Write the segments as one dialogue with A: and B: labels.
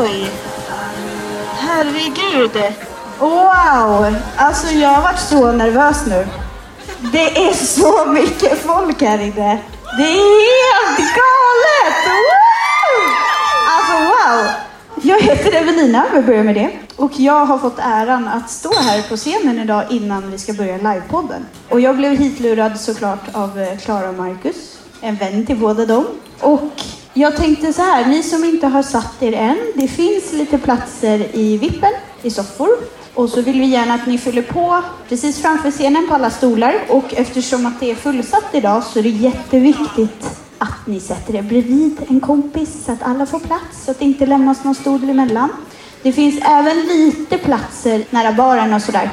A: Oj! Herregud! Wow! Alltså jag har varit så nervös nu. Det är så mycket folk här inne. Det är helt galet! Wow! Alltså wow! Jag heter Evelina, vi börjar med det. Och jag har fått äran att stå här på scenen idag innan vi ska börja livepodden. Och jag blev hitlurad såklart av eh, Klara och Marcus, en vän till båda dem. Och jag tänkte så här, ni som inte har satt er än, det finns lite platser i vippen, i soffor. Och så vill vi gärna att ni fyller på precis framför scenen på alla stolar. Och eftersom att det är fullsatt idag så är det jätteviktigt att ni sätter er bredvid en kompis så att alla får plats, så att det inte lämnas någon stol emellan. Det finns även lite platser nära baren och sådär.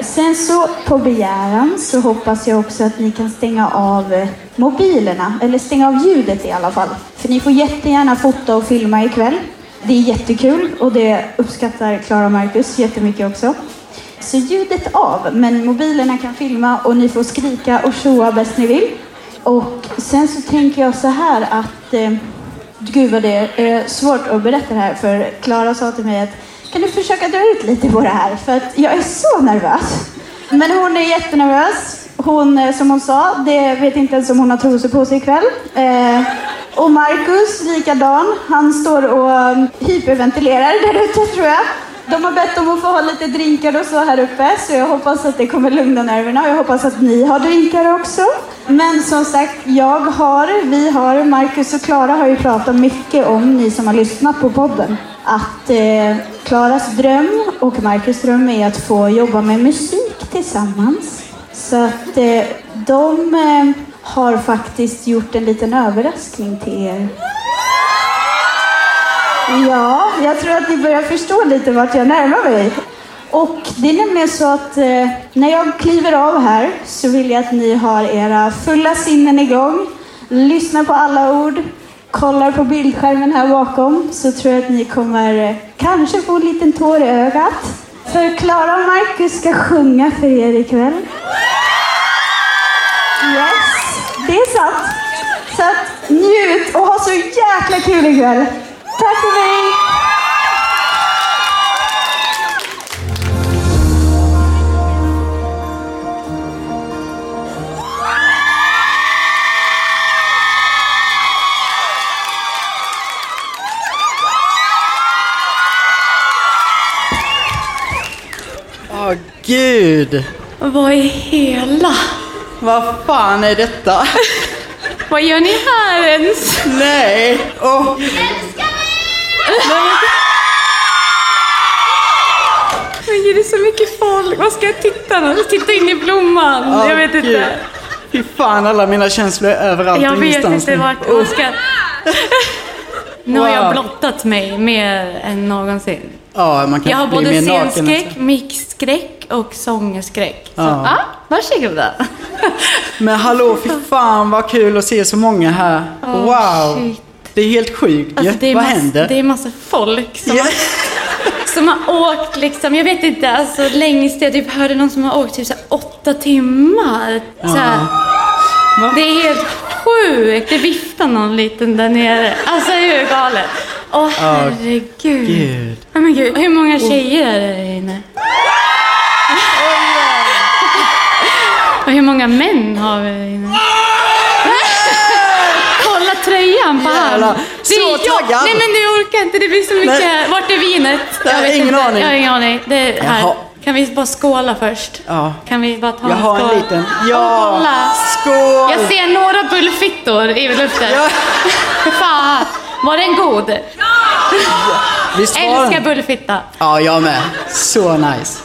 A: Sen så på begäran så hoppas jag också att ni kan stänga av eh, mobilerna, eller stänga av ljudet i alla fall. För ni får jättegärna fota och filma ikväll. Det är jättekul och det uppskattar Klara och Marcus jättemycket också. Så ljudet av, men mobilerna kan filma och ni får skrika och tjoa bäst ni vill. Och sen så tänker jag så här att, eh, gud vad det är svårt att berätta det här för Klara sa till mig att kan du försöka dra ut lite på det här för att jag är så nervös. Men hon är jättenervös. Hon, eh, som hon sa, det vet inte ens om hon har trosor på sig ikväll. Eh, och Marcus likadan. Han står och eh, hyperventilerar där ute tror jag. De har bett om att få ha lite drinkar och så här uppe, så jag hoppas att det kommer lugna nerverna och jag hoppas att ni har drinkar också. Men som sagt, jag har, vi har, Marcus och Klara har ju pratat mycket om, ni som har lyssnat på podden, att eh, Klaras dröm och Marcus dröm är att få jobba med musik tillsammans. Så att eh, de eh, har faktiskt gjort en liten överraskning till er. Ja, jag tror att ni börjar förstå lite vart jag närmar mig. Och det är nämligen så att eh, när jag kliver av här så vill jag att ni har era fulla sinnen igång, Lyssna på alla ord, kollar på bildskärmen här bakom så tror jag att ni kommer eh, kanske få en liten tår i ögat. För Klara och Marcus ska sjunga för er ikväll. Yes, det är sant. Så att njut och ha så jäkla kul ikväll. Tack för mig!
B: Gud!
C: Vad i hela?
B: Vad fan är detta?
C: Vad gör ni här ens?
B: Nej! Åh!
C: Men gud, det är så mycket folk. Vad ska jag titta nu? Titta in i blomman.
B: åh,
C: jag vet
B: gud.
C: inte.
B: Fy fan, alla mina känslor är överallt
C: Jag vet inte vart man ska... Nu har jag blottat mig mer än någonsin.
B: Ja, man kan
C: Jag har både scenskräck, mixskräck och sångskräck. Så,
B: Ja.
C: ja, varsågoda.
B: Men hallå, fy fan vad kul att se så många här.
C: Åh,
B: wow!
C: shit.
B: Det är helt sjukt
C: Alltså,
B: ju.
C: det, är
B: Vad
C: massa,
B: händer?
C: det är massa folk som,
B: Ja.
C: har, som har åkt liksom, jag vet inte, alltså längst jag typ hörde någon som har åkt typ så här, åtta timmar. Så här,
B: Va?
C: det är helt sjukt. Det viftar någon liten där nere. Alltså hur galet? Åh herregud.
B: Gud.
C: Oh, men gud. Hur många tjejer är det där inne? Många män har vi inne? Kolla tröjan på är
B: Så
C: jag.
B: taggad.
C: Nej men jag orkar inte, det blir så mycket.
B: Nej.
C: Vart är vinet?
B: Jag har
C: vet
B: ingen
C: inte.
B: aning.
C: Jag har ingen aning. Det är här.
B: Jaha.
C: Kan vi bara skåla först?
B: Ja.
C: Kan vi bara ta
B: Jag har
C: skål?
B: en liten. Ja!
C: kolla.
B: Skål!
C: Jag ser några bullfittor i luften.
B: Ja.
C: Fan, var den god?
B: Visst var
C: Älskar
B: den?
C: bullfitta.
B: Ja, jag med. Så nice.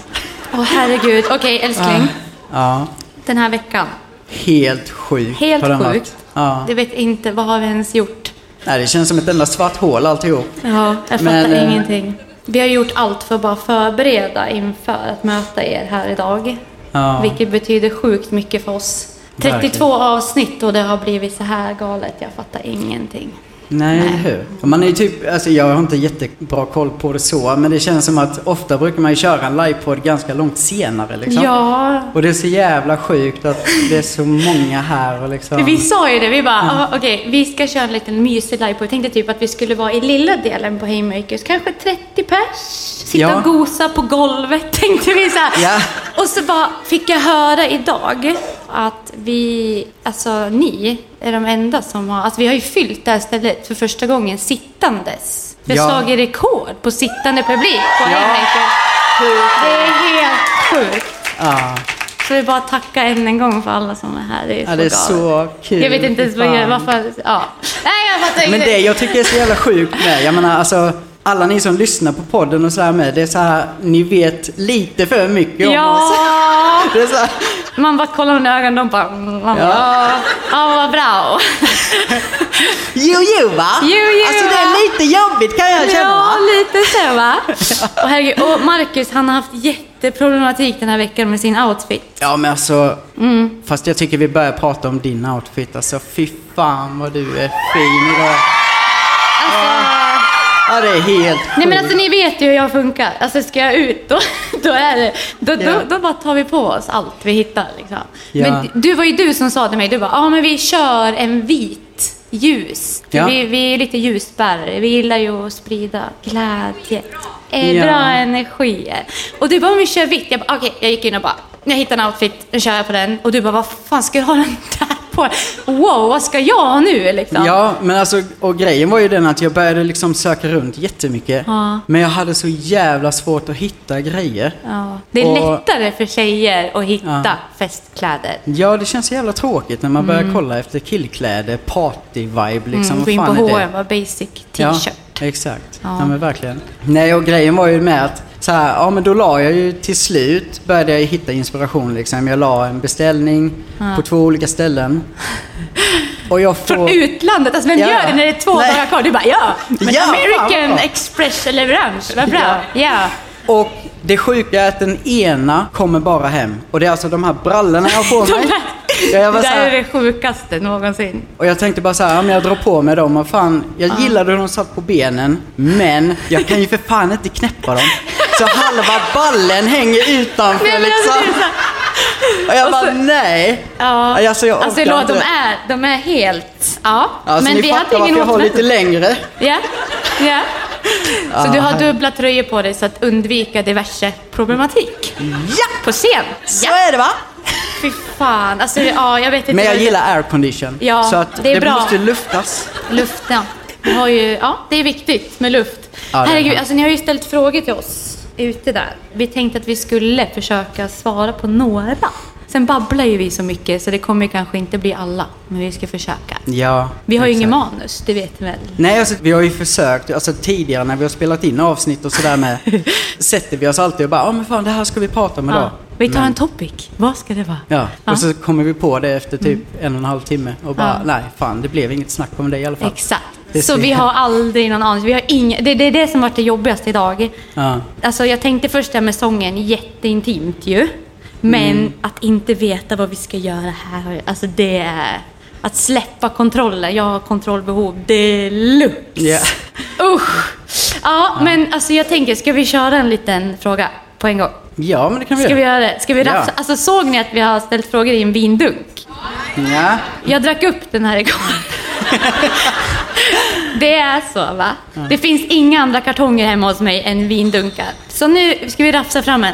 C: Åh herregud. Okej älskling.
B: Ja.
C: Den här veckan.
B: Helt sjukt
C: Helt sjukt.
B: Ja.
C: Det vet inte, vad har vi ens gjort?
B: Nej, det känns som ett enda svart hål alltihop.
C: Ja, jag fattar
B: Men, eh,
C: ingenting. Vi har gjort allt för att bara förbereda inför att möta er här idag.
B: Ja.
C: Vilket betyder sjukt mycket för oss. 32
B: Verkligen.
C: avsnitt och det har blivit så här galet. Jag fattar ingenting.
B: Nej, eller hur? Man är typ, alltså jag har inte jättebra koll på det så, men det känns som att ofta brukar man ju köra en livepodd ganska långt senare liksom.
C: Ja.
B: Och det är så jävla sjukt att det är så många här och liksom...
C: Vi sa ju det, vi bara, ah, okej, vi ska köra en liten mysig live på. Vi tänkte typ att vi skulle vara i lilla delen på Haymakers, kanske 30 pers. Sitta
B: Ja.
C: och gosa på golvet, tänkte vi så här.
B: Ja.
C: Och så bara fick jag höra idag att vi, alltså ni, är de enda som har, alltså vi har ju fyllt det här stället för första gången sittandes. Vi har
B: Ja.
C: slagit rekord på sittande publik på
B: Ja.
C: Det är helt sjukt.
B: Ja,
C: Så vi bara tacka än en gång för alla som är här. Det är så,
B: ja det är så kul.
C: Jag vet inte ens vad jag, varför, ja. Nej, jag fattar
B: Men
C: inte.
B: det jag tycker är så jävla sjukt med, jag menar alltså alla ni som lyssnar på podden och sådär med, det är så här, ni vet lite för mycket om
C: Ja!
B: oss. Det är så här,
C: Man bara kollar med ögonen och bara, man bara
B: Ja.
C: ja, ja, vad bra.
B: jo, jo va?
C: Jo, jo,
B: alltså det är lite jobbigt kan jag känna.
C: Ja, lite så va. Och, herregud, och Marcus, han har haft jätteproblematik den här veckan med sin outfit.
B: Ja men alltså,
C: Mm.
B: fast jag tycker vi börjar prata om din outfit. Alltså fy fan vad du är fin idag. Ja det är helt sjukt.
C: Nej men alltså ni vet ju hur jag funkar. Alltså ska jag ut då, då är det, då, då, då bara tar vi på oss allt vi hittar liksom.
B: Ja.
C: Men du var ju du som sa till mig, du bara, ja men vi kör en vit ljus. För
B: Ja.
C: vi, vi är lite ljusbärare, vi gillar ju att sprida glädje, eh,
B: Ja.
C: bra energier. Och du bara, om vi kör vitt. Jag bara, okej, jag gick in och bara, jag hittade en outfit, nu kör jag på den. Och du bara, vad fan ska jag ha den där på? Wow, vad ska jag ha nu liksom?
B: Ja, men alltså, och grejen var ju den att jag började liksom söka runt jättemycket.
C: Ja.
B: Men jag hade så jävla svårt att hitta grejer.
C: Ja. Det är
B: Och-
C: lättare för tjejer att hitta
B: Ja.
C: festkläder.
B: Ja, det känns så jävla tråkigt när man börjar kolla efter killkläder, party-vibe liksom.
C: Mm, gå in på? H&M basic t-shirt.
B: Ja, exakt.
C: Ja.
B: Ja. men verkligen. Nej, och grejen var ju med att så här, ja men då la jag ju till slut, började jag hitta inspiration liksom. Jag la en beställning på två olika ställen. Och jag får...
C: Från utlandet, alltså vem
B: Ja.
C: gör det när det är två
B: Nej.
C: dagar kvar? Du bara ja, men
B: Ja,
C: American. Express-leverans, vad bra. Ja.
B: Och det sjuka är att den ena kommer bara hem. Och det är alltså de här brallorna jag
C: De
B: mig. Ja, jag
C: det där
B: här-
C: är det sjukaste någonsin.
B: Och jag tänkte bara så här, ja, men jag drar på mig dem och fan, jag gillade hur de satt på benen, men jag kan ju för fan inte knäppa dem. Så halva ballen hänger utanför
C: Nej, alltså,
B: liksom.
C: så här-
B: Och jag
C: och
B: bara
C: så-
B: nej.
C: Ja,
B: Alltså jag
C: alltså
B: orkar
C: låt,
B: inte.
C: de är, de är helt... Ja,
B: Alltså
C: men
B: ni
C: vi
B: fattar
C: hade ingen
B: jag har lite längre.
C: Ja, ja. Så du har dubbla tröjor på dig så att undvika diverse problematik.
B: Ja!
C: På scen.
B: Så
C: Ja,
B: är det va?
C: fy fan. Alltså, ja, jag vet inte.
B: Men jag gillar aircondition.
C: Ja,
B: så att
C: det är
B: det
C: bra.
B: måste luftas.
C: Luft, ja. Ju, ja, det är viktigt med luft.
B: Ja,
C: Herregud, alltså ni har ju ställt frågor till oss ute där. Vi tänkte att vi skulle försöka svara på några. Sen babblar ju vi så mycket så det kommer kanske inte bli alla, men vi ska försöka.
B: Ja,
C: Vi har ju ingen manus, det vet ni väl?
B: Nej, alltså, vi har ju försökt, alltså tidigare när vi har spelat in avsnitt och sådär med, sätter vi oss alltid och bara, ja men fan det här ska vi prata om idag.
C: Ja. Vi tar
B: Men-
C: en topic. Vad ska det vara?
B: Ja,
C: Ja.
B: och så kommer vi på det efter typ en och en halv timme och bara,
C: Ja.
B: nej fan det blev inget snack om det i alla fall.
C: Exakt. Så vi har aldrig någon aning. Vi har ingen, det, det är det som varit det jobbigaste idag.
B: Ja.
C: Alltså jag tänkte först det här med sången, jätteintimt ju. Men
B: Mm.
C: att inte veta vad vi ska göra här, alltså det är... Att släppa kontrollen, jag har kontrollbehov deluxe.
B: Ja.
C: Usch! Ja, men alltså jag tänker, ska vi köra en liten fråga på en gång?
B: Ja, men det kan vi
C: Ska vi
B: göra.
C: det? Ska vi
B: Ja.
C: rafsa? Alltså såg ni att vi har ställt frågor i en vindunk?
B: Ja.
C: Jag drack upp den här igår. Det är så va? Det finns inga andra kartonger hemma hos mig än vindunkar. Så nu ska vi rafsa fram en.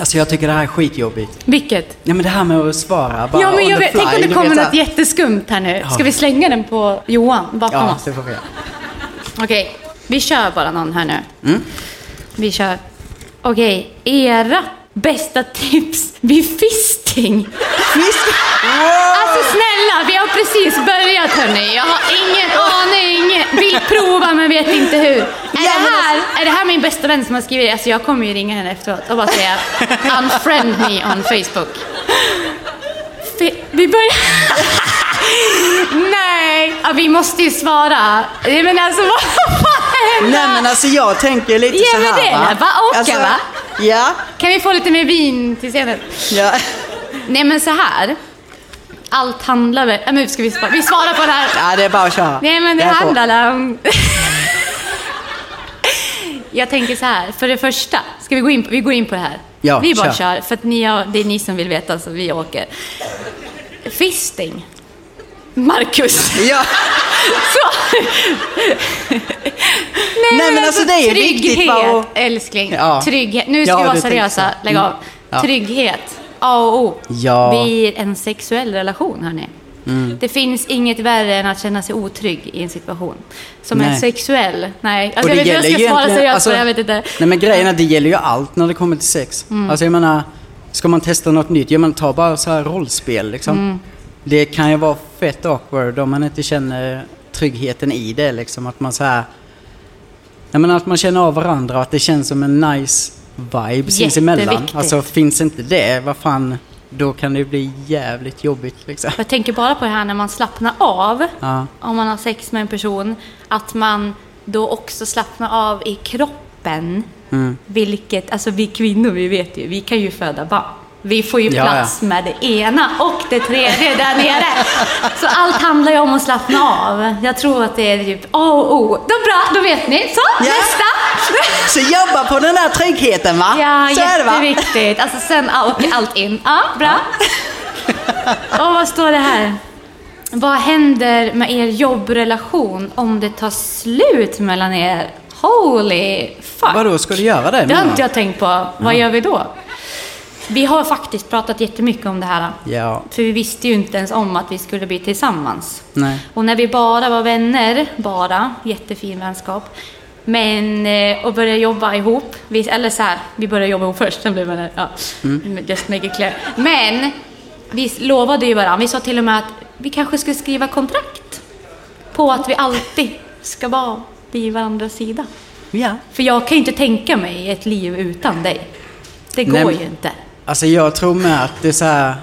B: Alltså jag tycker det här är skitjobbigt.
C: Vilket?
B: Ja men det här med att svara bara
C: Ja men jag vet, tänk om det kommer något jätteskumt här nu. Ska vi slänga den på Johan bakom
B: Ja,
C: oss?
B: det får vi.
C: Okej, vi kör bara någon här nu.
B: Mm.
C: Vi kör. Okej, era bästa tips vid fisting? Alltså snälla, vi har precis börjat hörni. Jag har ingen aning. Vill prova men vet inte hur. Är,
B: Ja,
C: det, här, är det här min bästa vän som har skrivit? Alltså jag kommer ju ringa henne efteråt och bara säga unfriend me on Facebook. Fi- Vi börjar... Nej, ja, vi måste ju svara. Men alltså vad fan händer?
B: Nej men alltså jag tänker lite
C: Ja,
B: så här
C: det är bara åka,
B: alltså,
C: va?
B: Ja,
C: Kan vi få lite mer vin till scenen?
B: ja.
C: Nej men så här. allt handlar väl... Äh, men ska vi, svara? vi svarar på det här.
B: Ja, det är bara att köra.
C: Nej, men det
B: på.
C: handlar om... Jag tänker så här, för det första, ska vi gå in på, vi går in på det här?
B: Ja,
C: vi bara
B: kör.
C: kör, för att ni har, det är ni som vill veta, så vi åker. Fisting. Marcus.
B: Ja.
C: Så.
B: Nej, men alltså, det är viktigt
C: Trygghet,
B: bara att-
C: älskling.
B: Ja.
C: Trygghet. Nu ska
B: Ja,
C: vi vara seriösa. Lägg av.
B: Mm. Ja.
C: Trygghet. A och O.
B: Ja.
C: Vid en sexuell relation, hörni.
B: Mm.
C: Det finns inget värre än att känna sig otrygg i en situation. Som en
B: Nej.
C: sexuell. Nej, alltså, jag vet inte jag ska svara seriöst
B: alltså,
C: jag vet inte.
B: Nej men grejen är det gäller ju allt när det kommer till sex.
C: Mm.
B: Alltså jag menar, ska man testa något nytt, ja men ta bara så här rollspel liksom.
C: Mm.
B: Det kan ju vara fett awkward om man inte känner tryggheten i det liksom. Att man så här... Jag menar att man känner av varandra och att det känns som en nice vibe sinsemellan. Alltså finns inte det, vad fan, då kan det bli jävligt jobbigt liksom.
C: Jag tänker bara på det här när man slappnar av,
B: Ja.
C: om man har sex med en person, att man då också slappnar av i kroppen.
B: Mm.
C: Vilket, alltså vi kvinnor, vi vet ju, vi kan ju föda barn. Vi får ju
B: Ja,
C: plats med det ena och det tredje där nere. Så allt handlar ju om att slappna av. Jag tror att det är typ A och O. Då bra, då vet ni. Så,
B: Ja.
C: nästa!
B: Så jobba på den där tryggheten va?
C: Ja,
B: så är det va?
C: jätteviktigt. Alltså sen åker allt in. Ja, bra. Och vad står det här? Vad händer med er jobbrelation om det tar slut mellan er? Holy fuck!
B: Vadå, ska du göra det?
C: Det har inte jag tänkt på. Vad gör vi då? Vi har faktiskt pratat jättemycket om det här.
B: Ja,
C: För vi visste ju inte ens om att vi skulle bli tillsammans.
B: nej.
C: Och när vi bara var vänner, bara, jättefin vänskap. Men, eh, och började jobba ihop. Vi, eller så här, vi började jobba ihop först, sen blev vänner. Ja, just make it clear. Men, vi lovade ju varandra, vi sa till och med att vi kanske skulle skriva kontrakt. På att vi alltid ska vara vid varandras sida.
B: Ja.
C: För jag kan ju inte tänka mig ett liv utan dig. Det går
B: Nej,
C: ju inte.
B: Alltså jag tror med att det är så här,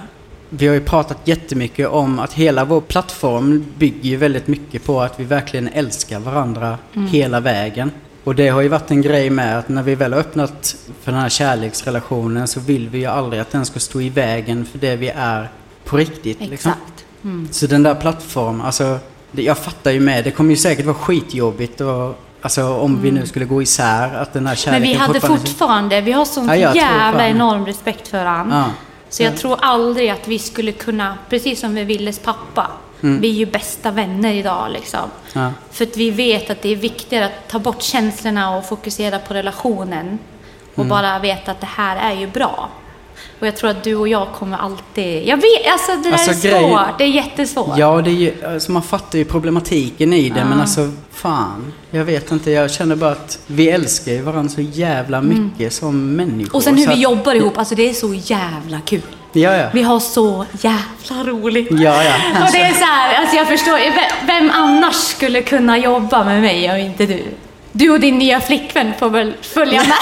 B: vi har ju pratat jättemycket om att hela vår plattform bygger väldigt mycket på att vi verkligen älskar varandra
C: Mm.
B: hela vägen. Och det har ju varit en grej med att när vi väl har öppnat för den här kärleksrelationen så vill vi ju aldrig att den ska stå i vägen för det vi är på riktigt. Liksom.
C: Exakt. Mm.
B: Så den där plattformen, alltså jag fattar ju med, det kommer ju säkert vara skitjobbigt och Alltså om vi nu skulle gå isär, att den här
C: Mm. Men
B: kärleken
C: vi hade
B: fortfarande-
C: fortfarande, vi har sån
B: Ja,
C: jävla enorm respekt för varandra.
B: Ja.
C: Så jag tror aldrig att vi skulle kunna, precis som med Willes pappa, vi är ju bästa vänner idag liksom.
B: Mm. Ja.
C: För att vi vet att det är viktigare att ta bort känslorna och fokusera på relationen. Och
B: Mm.
C: bara veta att det här är ju bra. Och jag tror att du och jag kommer alltid... Jag vet, alltså det där
B: Alltså,
C: är
B: grejen-
C: svårt. Det är jättesvårt.
B: Ja, det är ju, alltså man fattar ju problematiken i det, men alltså fan. Jag vet inte, jag känner bara att vi älskar ju varandra så jävla mycket som människor.
C: Mm. Och sen hur vi
B: att-
C: jobbar ihop, alltså det är så jävla kul.
B: Ja, ja.
C: Vi har så jävla roligt.
B: Ja, ja.
C: Och det är så här, alltså jag förstår, vem- vem annars skulle kunna jobba med mig och inte du? Du och din nya flickvän får väl följa med.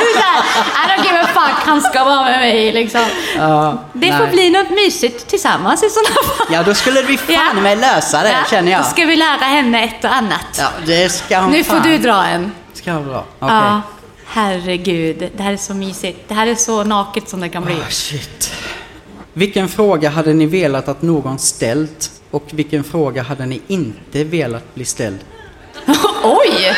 C: I don't give a fuck, han ska vara med mig liksom.
B: Ja,
C: Det
B: nej.
C: får bli något mysigt tillsammans i sådana fall.
B: Ja, då skulle vi fan
C: Ja.
B: med lösa det, känner jag.
C: Då ska vi lära henne ett och annat.
B: Ja, det ska hon
C: nu får
B: fan.
C: du dra en.
B: Ska jag dra? Okej.
C: Ja, herregud. Det här är så mysigt. Det här är så naket som det kan bli.
B: Ah, shit. Vilken fråga hade ni velat att någon ställt? Och vilken fråga hade ni inte velat bli ställd?
C: Oj!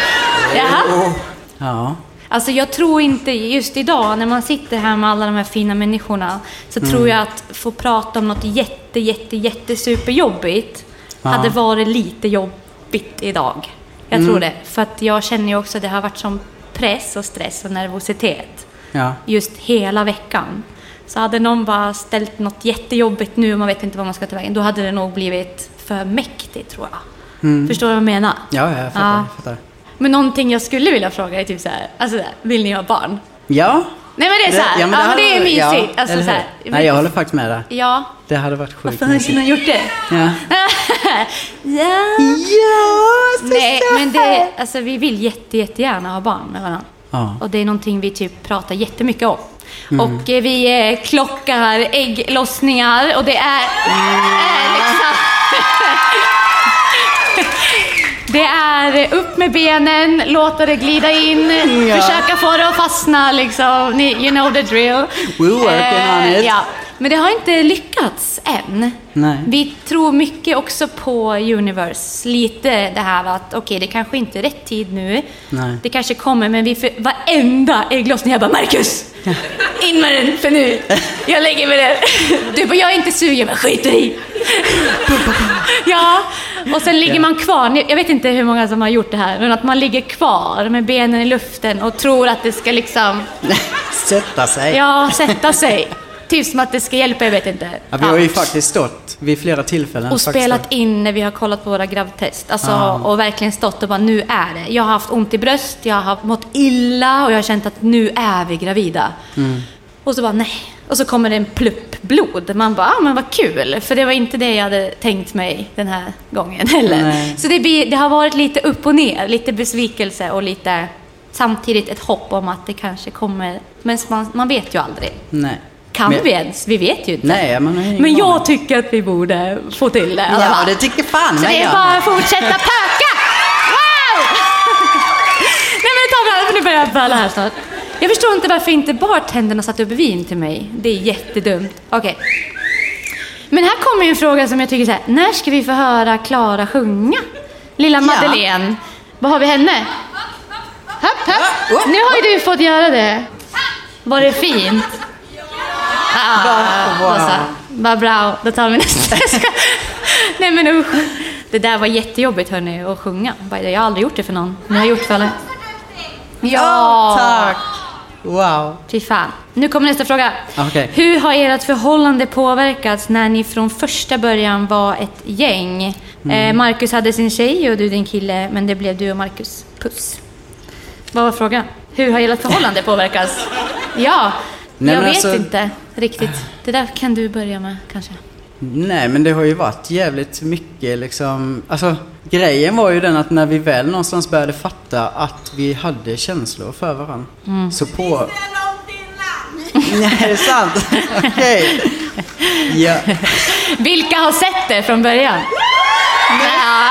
C: Jaha.
B: Ja.
C: Alltså jag tror inte, just idag när man sitter här med alla de här fina människorna, så
B: Mm.
C: tror jag att få prata om något jätte, jätte, jätte superjobbigt
B: Ja.
C: hade varit lite jobbigt idag. Jag
B: Mm.
C: tror det. För att jag känner ju också att det har varit som press och stress och nervositet
B: Ja.
C: just hela veckan. Så hade någon bara ställt något jättejobbigt nu och man vet inte vad man ska ta vägen, då hade det nog blivit för mäktigt tror jag. Förstår du vad jag menar?
B: Ja, ja, jag fattar.
C: Ja.
B: Jag fattar.
C: Men någonting jag skulle vilja fråga är typ så här, alltså vill ni ha barn?
B: Ja.
C: Nej men det är så här, ja, men det,
B: hade-
C: är mysigt.
B: ja,
C: alltså, så här,
B: Nej, jag håller faktiskt med där.
C: Ja.
B: Det hade varit sjukt
C: Varför har inte någon gjort det?
B: Ja.
C: ja.
B: Ja,
C: Nej, men det, alltså, vi vill jätte, jättegärna ha barn med varandra.
B: Ja.
C: Och det är någonting vi typ pratar jättemycket om.
B: Mm.
C: Och eh, vi eh, klockar ägglossningar och det är, är liksom... Det är upp med benen, låta det glida in,
B: Ja.
C: försöka få det att fastna liksom. Ni, you know the drill.
B: We're working on it.
C: Ja. Men det har inte lyckats än.
B: Nej.
C: Vi tror mycket också på Universe. Lite det här att okej, det kanske inte är rätt tid nu.
B: Nej.
C: Det kanske kommer, men vi för varenda ägglossning jag bara Marcus! In med den, för nu! Jag lägger mig där. Du bara, jag är inte sugen, men skiter i. Ja, och sen ligger man kvar. Jag vet inte hur många som har gjort det här, men att man ligger kvar med benen i luften och tror att det ska liksom,
B: Sätta sig.
C: ja, sätta sig. Typ som att det ska hjälpa, jag vet inte.
B: Ja, vi har ju faktiskt stått vid flera tillfällen.
C: Och
B: faktiskt.
C: spelat in när vi har kollat på våra gravidtest. Alltså,
B: Ah.
C: Och verkligen stått och bara, nu är det. Jag har haft ont i bröst, jag har mått illa och jag har känt att nu är vi gravida.
B: Mm.
C: Och så bara, nej. Och så kommer det en plupp blod. Man bara, ah, men vad kul. För det var inte det jag hade tänkt mig den här gången heller.
B: Nej.
C: Så det, blir, det har varit lite upp och ner. Lite besvikelse och lite samtidigt ett hopp om att det kanske kommer. Men man, man vet ju aldrig.
B: Nej.
C: Kan
B: Men-
C: vi ens? Vi vet ju inte.
B: Nej,
C: Men jag tycker att vi borde få till det.
B: Ja, det tycker fan
C: Så det är bara att fortsätta pöka! Wow! Nej men ta fram, för nu börjar jag böla här snart. Jag förstår inte varför inte bartenderna satt upp vin till mig. Det är jättedumt. Okej. Men här kommer en fråga som jag tycker så här. När ska vi få höra Klara sjunga? Lilla Madeleine. Vad har vi henne? Hopp, hopp. Nu har ju du fått göra det. Var det fint? Ah,
B: Wow.
C: så. Vad bra, då tar vi nästa. Nej men usch. Det där var jättejobbigt hörni, att sjunga. Jag har aldrig gjort det för någon. Ni har gjort det för alla. Ja!
B: Tack! Wow.
C: Fy fan. Nu kommer nästa fråga.
B: Okej.
C: Hur har ert förhållande påverkats när ni från första början var ett gäng?
B: Mm.
C: Eh, Marcus hade sin tjej och du din kille, men det blev du och Marcus. Puss. Vad var frågan? Hur har ert förhållande påverkats? Ja,
B: Nej,
C: jag vet
B: alltså-
C: inte riktigt. Det där kan du börja med kanske.
B: Nej, men det har ju varit jävligt mycket liksom... Alltså, grejen var ju den att när vi väl någonstans började fatta att vi hade känslor för varandra.
C: Mm.
B: Så på... Nej, det är sant. Okej. Ja.
C: Vilka har sett det från början? Ja.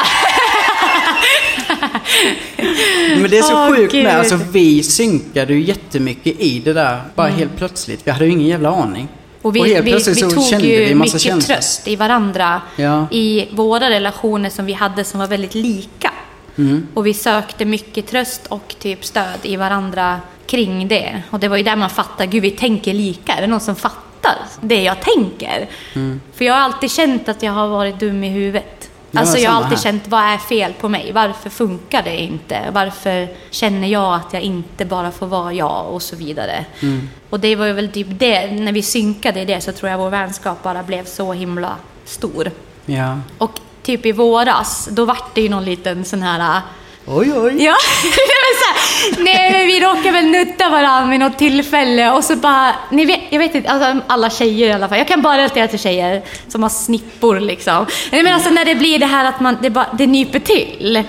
B: Men det är så
C: Åh,
B: sjukt
C: Gud.
B: med, alltså vi synkade ju jättemycket i det där, bara helt plötsligt. Vi hade ju ingen jävla aning.
C: Mm. Och vi,
B: helt
C: vi,
B: plötsligt
C: vi
B: så
C: tog
B: kände
C: ju
B: vi massa
C: mycket
B: känslor.
C: tröst i varandra
B: Ja.
C: i våra relationer som vi hade som var väldigt lika.
B: Mm.
C: Och vi sökte mycket tröst och typ stöd i varandra kring det. Och det var ju där man fattade, gud vi tänker lika. Är det någon som fattar det jag tänker?
B: Mm.
C: För jag har alltid känt att jag har varit dum i huvudet. Alltså jag har alltid
B: här.
C: känt, vad är fel på mig? Varför funkar det inte? Varför känner jag att jag inte bara får vara jag? Och så vidare.
B: Mm.
C: Och det var ju väl typ det, när vi synkade i det så tror jag vår vänskap bara blev så himla stor.
B: Ja.
C: Och typ i våras, då vart det ju någon liten sån här...
B: Oj, oj.
C: Ja, men nej men vi råkade väl nutta varandra vid något tillfälle och så bara, ni vet, jag vet inte, alltså alla tjejer i alla fall, jag kan bara relatera till tjejer som har snippor liksom. Nej men alltså när det blir det här att man, det, bara, det nyper till.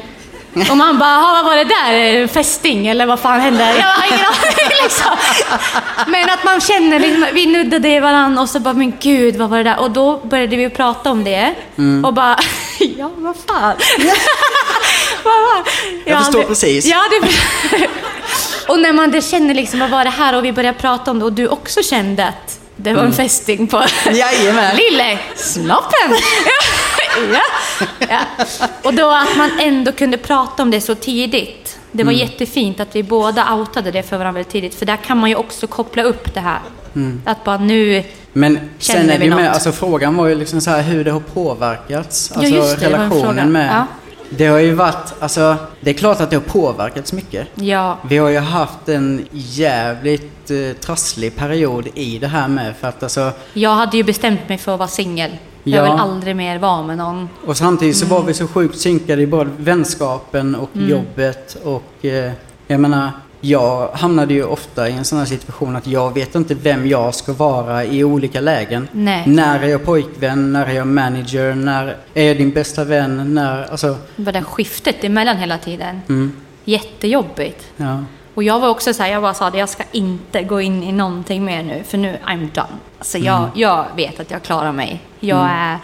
C: Och man bara, "Ha, vad var det där? Fästing eller vad fan hände? Jag har ingen aning liksom. Men att man känner, liksom, vi nuddade varandra och så bara, men gud vad var det där? Och då började vi prata om det och bara, ja vad fan.
B: Jag
C: har
B: förstår precis.
C: Ja, det... och när man det känner liksom, vad var det här? Och vi började prata om det och du också kände att det var en fästing på
B: Jajamän.
C: lille snoppen. ja. Ja. Och då att man ändå kunde prata om det så tidigt. Det var jättefint att vi båda outade det för varandra väldigt tidigt. För där kan man ju också koppla upp det här. Att bara nu,
B: Men sen
C: Känner
B: är det
C: vi
B: ju med,
C: något?
B: alltså frågan var ju liksom så här hur det har påverkats. Alltså
C: just det,
B: relationen med.
C: Ja.
B: Det har ju varit, alltså det är klart att det har påverkats mycket.
C: ja,
B: Vi har ju haft en jävligt eh, trasslig period i det här med för att alltså
C: jag hade ju bestämt mig för att vara singel. Jag
B: Ja.
C: vill aldrig mer vara med någon.
B: Och samtidigt så
C: Mm.
B: var vi så sjukt synkade i både vänskapen och jobbet och eh, jag menar jag hamnade ju ofta i en sån här situation att jag vet inte vem jag ska vara i olika lägen.
C: Nej.
B: När är jag pojkvän? När är jag manager? När är jag din bästa vän? När, alltså,
C: Det var det skiftet emellan hela tiden.
B: mm,
C: Jättejobbigt.
B: ja.
C: Och jag var också så här, jag bara sa att jag ska inte gå in i någonting mer nu, för nu I'm done. Alltså jag,
B: Mm.
C: jag vet att jag klarar mig. Jag, är,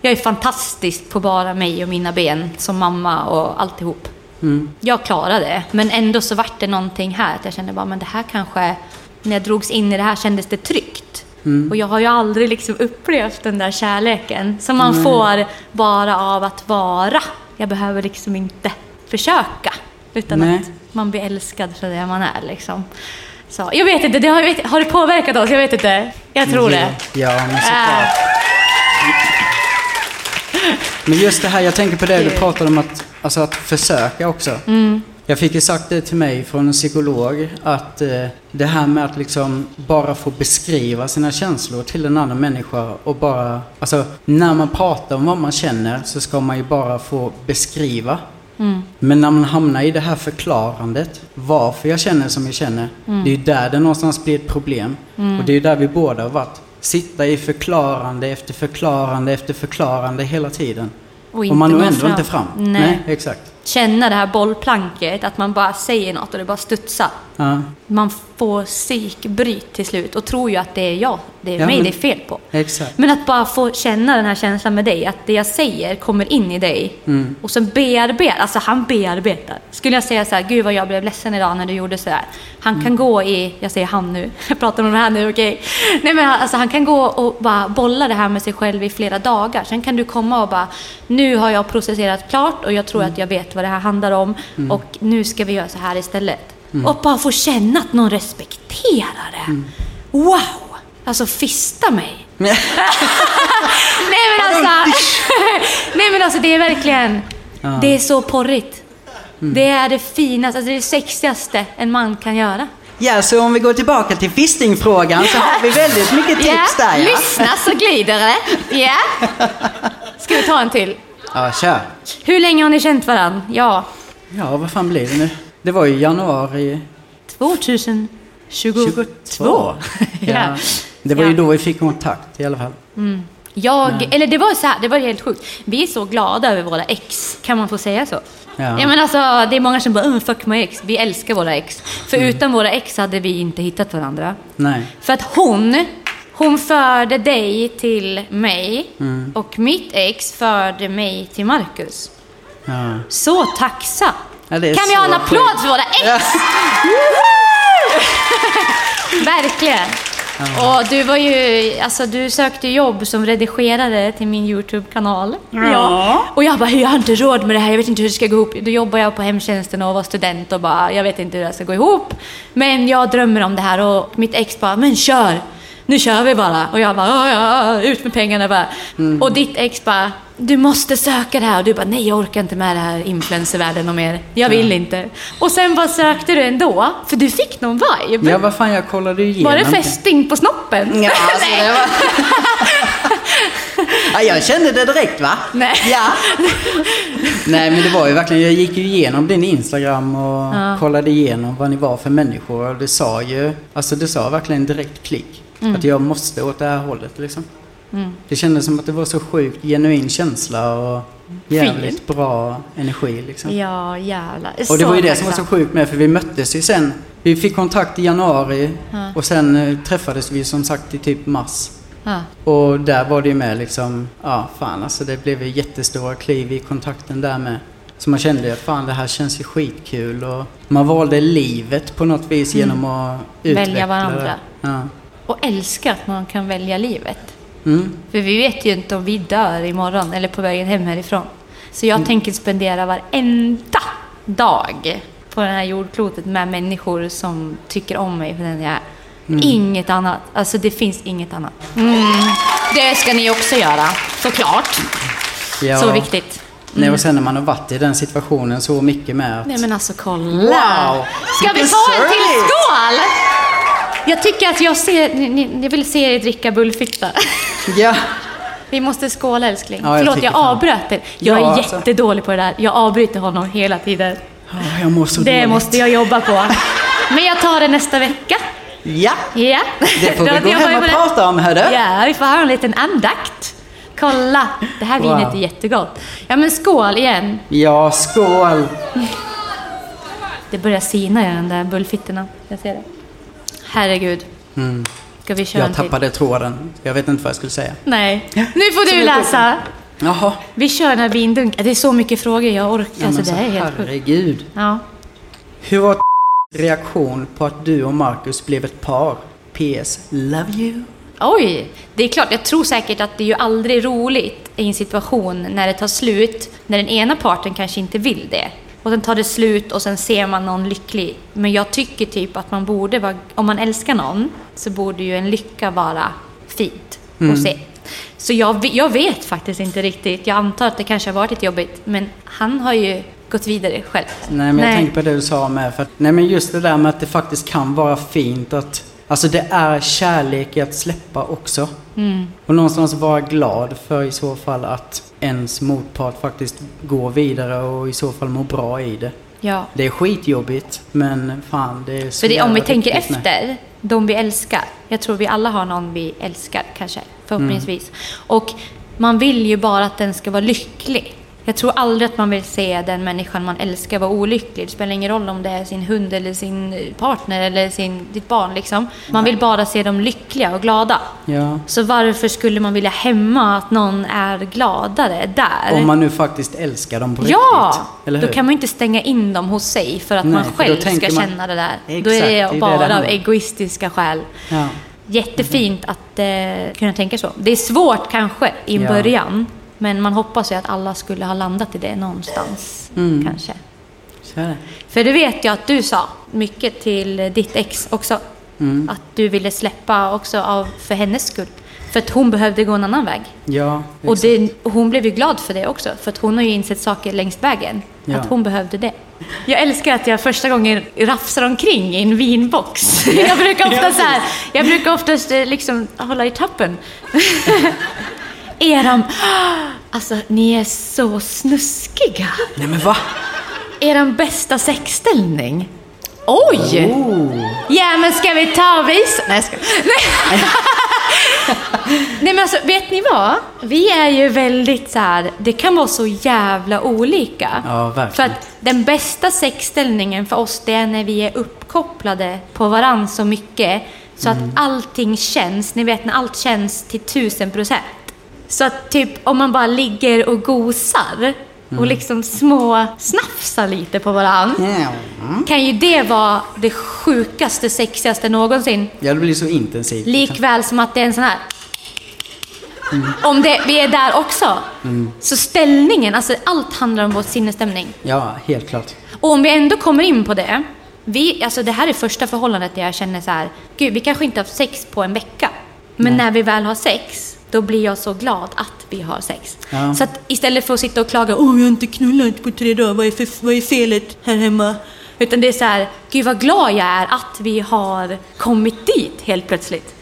C: jag är fantastisk på bara mig och mina ben som mamma och alltihop.
B: Mm.
C: Jag klarar det, men ändå så vart det någonting här att jag kände bara, men det här kanske, när jag drogs in i det här kändes det tryggt. Och jag har ju aldrig liksom upplevt den där kärleken som man får bara av att vara. Jag behöver liksom inte försöka. Utan
B: Nej.
C: att man blir älskad för det man är liksom. Så, jag vet inte, det har, vet, har det påverkat oss? Jag vet inte. Jag tror det.
B: Ja, men såklart. Men just det här, jag tänker på det du pratade om att, alltså att försöka också. Jag fick ju sagt det till mig från en psykolog att eh, det här med att liksom bara få beskriva sina känslor till en annan människa och bara, alltså när man pratar om vad man känner så ska man ju bara få beskriva. Men när man hamnar i det här förklarandet, varför jag känner som jag känner, det är ju där det någonstans blir ett problem. Och det är ju där vi båda har varit. Sitta i förklarande efter förklarande efter förklarande hela tiden.
C: Och inte
B: man når
C: nå
B: ändå
C: fram.
B: inte fram.
C: Nej.
B: exakt.
C: Känna det här bollplanket, att man bara säger något och det bara studsar.
B: Ja,
C: Man får psykbryt till slut och tror ju att det är jag, det är
B: Ja,
C: mig
B: men-
C: det är fel på.
B: exakt.
C: Men att bara få känna den här känslan med dig, att det jag säger kommer in i dig
B: Mm.
C: och sen bearbetar, alltså han bearbetar. Skulle jag säga så här, gud vad jag blev ledsen idag när du gjorde så här. Han
B: Mm.
C: kan gå i, jag säger han nu, jag pratar om det här nu, okej. Nej men alltså han kan gå och bara bolla det här med sig själv i flera dagar. Sen kan du komma och bara, nu har jag processerat klart och jag tror
B: Mm.
C: att jag vet vad det här handlar om och nu ska vi göra så här istället.
B: Mm.
C: Och bara få känna att någon respekterar det. Wow! Alltså fista mig. Nej men alltså, nej men alltså det är verkligen, det är så porrigt.
B: Mm.
C: Det är det finaste, alltså det sexigaste en man kan göra.
B: Ja, så om vi går tillbaka till fistingfrågan så har vi väldigt mycket tips där ja.
C: lyssna så glider det. Ja. Ska vi ta en till?
B: Ja, kör.
C: Hur länge har ni känt varandra? Ja,
B: Ja, vad fan blir det nu? Det var ju januari
C: 2022.
B: 22. Ja. Det var ju då vi fick kontakt i alla fall.
C: Jag, eller det var så här, det var helt sjukt. Vi är så glada över våra ex, kan man få säga så?
B: Ja.
C: Ja men alltså, det är många som bara "Uh, fuck my ex. Vi älskar våra ex. För utan våra ex hade vi inte hittat varandra.
B: Nej.
C: För att hon, hon förde dig till mig och mitt ex förde mig till Marcus.
B: Ja.
C: Så tacksa!
B: Ja,
C: kan vi ha en applåd för våra ex?
B: Ja.
C: Verkligen. Och du var ju, alltså du sökte jobb som redigerare till min YouTube-kanal.
A: Ja.
C: Och jag bara, jag har inte råd med det här, jag vet inte hur det ska gå ihop. Då jobbar jag på hemtjänsten och var student och bara, jag vet inte hur det ska gå ihop. Men jag drömmer om det här och mitt ex bara, men kör! Nu kör vi bara. Och jag bara, "Ja, ja, ut med pengarna bara. Och ditt ex bara, du måste söka det här. Och du bara, nej jag orkar inte med det här influencervärlden och mer. Jag vill inte. Och sen bara sökte du ändå, för du fick någon vibe.
B: Ja, vad fan, jag kollade igenom
C: Var det fästing på snoppen?
B: Ja, alltså,
C: Nej.
B: var... ja, jag kände det direkt va?
C: Nej.
B: Ja. Nej men det var ju verkligen, jag gick ju igenom din Instagram och
C: Ja.
B: kollade igenom vad ni var för människor och det sa ju, alltså det sa verkligen direkt klick.
C: Mm.
B: Att jag måste åt det här hållet liksom. Det kändes som att det var så sjukt genuin känsla och jävligt
C: Fint.
B: bra energi liksom.
C: Ja, jävlar.
B: Och det var ju det som var så sjukt med för vi möttes ju sen. Vi fick kontakt i januari
C: Ja.
B: och sen eh, träffades vi som sagt i typ mars.
C: Ja.
B: Och där var det ju med liksom, ja fan alltså det blev ju jättestora kliv i kontakten där med. Så man kände ju att fan det här känns ju skitkul och man valde livet på något vis genom att utveckla
C: Mm. Välja varandra.
B: det. Ja.
C: Och älska att man kan välja livet.
B: Mm.
C: För vi vet ju inte om vi dör imorgon eller på vägen hem härifrån. Så
B: Mm.
C: jag tänker spendera varenda dag på det här jordklotet med människor som tycker om mig för den jag är.
B: Mm.
C: Inget annat. Alltså det finns inget annat. Mm. Det ska ni också göra, såklart.
B: Ja.
C: Så viktigt.
B: Nej, och sen när man har varit i den situationen så mycket med att...
C: Nej men alltså kolla!
B: Wow!
C: Ska vi ta en till skål? Jag tycker att jag ser, ni, ni, jag vill se er dricka bullfitta.
B: Ja.
C: Vi måste skåla älskling.
B: Ja, jag
C: Förlåt, jag avbröt er. Jag
B: Ja,
C: är
B: alltså.
C: jättedålig på det där. Jag avbryter honom hela tiden.
B: Åh, jag mår så
C: Det
B: dåligt.
C: måste jag jobba på. Men jag tar det nästa vecka.
B: Ja!
C: Ja.
B: Det får vi gå hem och prata om hördu.
C: Ja, vi får ha en liten andakt. Kolla, det här
B: Wow.
C: vinet är jättegott. Ja men skål igen.
B: Ja, skål!
C: Det börjar sina i den där bullfittorna. Jag ser det. Herregud.
B: Mm.
C: Ska vi köra en
B: Jag
C: till?
B: tappade tråden. Jag vet inte vad jag skulle säga.
C: Nej. Nu får du läsa.
B: Jaha.
C: Vi kör den här vindunken. Det är så mycket frågor jag orkar.
B: Ja,
C: alltså det är helt sjukt.
B: herregud.
C: Ja.
B: Hur var reaktion på att du och Marcus blev ett par? PS. Love you.
C: Oj! Det är klart, jag tror säkert att det är ju aldrig roligt i en situation när det tar slut, när den ena parten kanske inte vill det. Och sen tar det slut och sen ser man någon lycklig. Men jag tycker typ att man borde vara, om man älskar någon, så borde ju en lycka vara fint att se. Så jag, jag vet faktiskt inte riktigt. Jag antar att det kanske har varit lite jobbigt, men han har ju gått vidare själv.
B: Nej, men jag tänker på det du sa med. För att, nej, men just det där med att det faktiskt kan vara fint att... Alltså det är kärlek i att släppa också. Och någonstans vara glad för i så fall att ens motpart faktiskt går vidare och i så fall mår bra i det.
C: Ja.
B: Det är skitjobbigt, men fan det är så
C: För det, om vi tänker
B: med.
C: efter, de vi älskar. Jag tror vi alla har någon vi älskar kanske, förhoppningsvis. Och man vill ju bara att den ska vara lycklig. Jag tror aldrig att man vill se den människan man älskar vara olycklig. Det spelar ingen roll om det är sin hund eller sin partner eller sin, ditt barn liksom. Man vill bara se dem lyckliga och glada.
B: Ja.
C: Så varför skulle man vilja hämma att någon är gladare där?
B: Om man nu faktiskt älskar dem på
C: Ja!
B: riktigt. Hur?
C: Då kan man inte stänga in dem hos sig för att
B: Nej,
C: man
B: då
C: själv ska
B: man-
C: känna det där. då
B: Exakt,
C: är
B: det är
C: det bara
B: det
C: av egoistiska skäl.
B: Ja.
C: Jättefint att eh, kunna tänka så. Det är svårt kanske i
B: Ja.
C: början. Men man hoppas ju att alla skulle ha landat i det någonstans.
B: Mm.
C: Kanske.
B: Det.
C: För det vet jag att du sa mycket till ditt ex också.
B: Mm.
C: Att du ville släppa också av, för hennes skull. För att hon behövde gå en annan väg.
B: Ja,
C: Och det, hon blev ju glad för det också, för att hon har ju insett saker längs vägen.
B: Ja.
C: Att hon behövde det. Jag älskar att jag första gången rafsar omkring i en vinbox. Jag brukar ofta så här, jag brukar oftast eh, liksom hålla i tappen. Eran, alltså ni är så snuskiga.
B: Nej men va?
C: Eran bästa sexställning. Oj!
B: Oh.
C: Ja, men ska vi ta och visa? Nej, ska... Nej. Nej, men alltså, vet ni vad? Vi är ju väldigt så här, det kan vara så jävla olika.
B: Ja, verkligen.
C: För att den bästa sexställningen för oss, det är när vi är uppkopplade på varann så mycket. Så att
B: Mm.
C: allting känns, ni vet när allt känns till tusen procent. Så att typ om man bara ligger och gosar
B: Mm.
C: och liksom små snafsar lite på varann
B: Ja.
C: kan ju det vara det sjukaste, sexigaste någonsin.
B: ja, det blir så intensivt.
C: Likväl som att det är en sån här... Om det, vi är där också. Så ställningen, alltså allt handlar om vår sinnesstämning.
B: Ja, helt klart.
C: Och om vi ändå kommer in på det. Vi, alltså det här är första förhållandet där jag känner så här, gud vi kanske inte har haft sex på en vecka. Men när vi väl har sex, då blir jag så glad att vi har sex.
B: Ja.
C: Så att istället för att sitta och klaga, åh jag har inte knullat på tre dagar, vad är, för, vad är felet här hemma? Utan det är så här, gud vad glad jag är att vi har kommit dit helt plötsligt.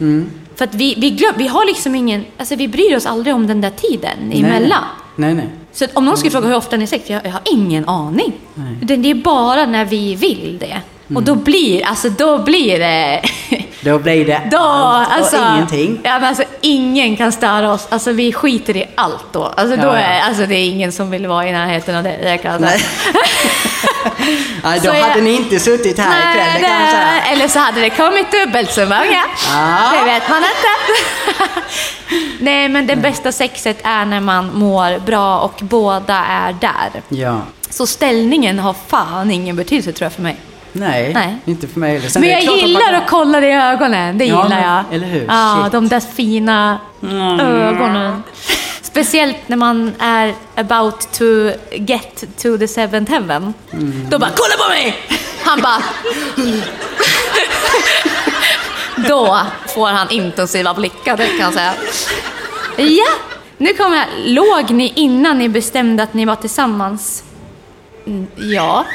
C: För att vi, vi, glöm, vi har liksom ingen, alltså vi bryr oss aldrig om den där tiden emellan.
B: Nej, nej.
C: Så om någon skulle fråga hur ofta ni har sex, jag, jag har ingen aning. Det, det är bara när vi vill det. Och då blir, alltså då blir det...
B: Då blir det
C: Då,
B: allt
C: alltså,
B: och ingenting.
C: Ja, men alltså, ingen kan störa oss. Alltså vi skiter i allt då. Alltså, då
B: Ja, ja.
C: är, alltså det är ingen som vill vara i närheten av det. det kan jag.
B: Nej. Nej, då
C: Så jag-
B: hade ni inte suttit här ikväll, det kan jag säga.
C: Nej, eller så hade det kommit dubbelt så många.
B: Ja.
C: Det vet man inte. Nej, men det bästa sexet är när man mår bra och båda är där.
B: Ja.
C: Så ställningen har fan ingen betydelse tror jag för mig.
B: Nej,
C: Nej.
B: inte för mig heller. Sen
C: Men jag
B: klart att man
C: gillar kolla det i ögonen. Det
B: Ja,
C: gillar jag.
B: eller hur?
C: Ja,
B: Shit.
C: de där fina ögonen. Speciellt när man är about to get to the seventh heaven.
B: Mm.
C: Då bara “Kolla på mig!” Han bara... Då får han intensiva blickar, det kan jag säga. Ja, nu kommer jag. Låg ni innan ni bestämde att ni var tillsammans? Mm, Ja,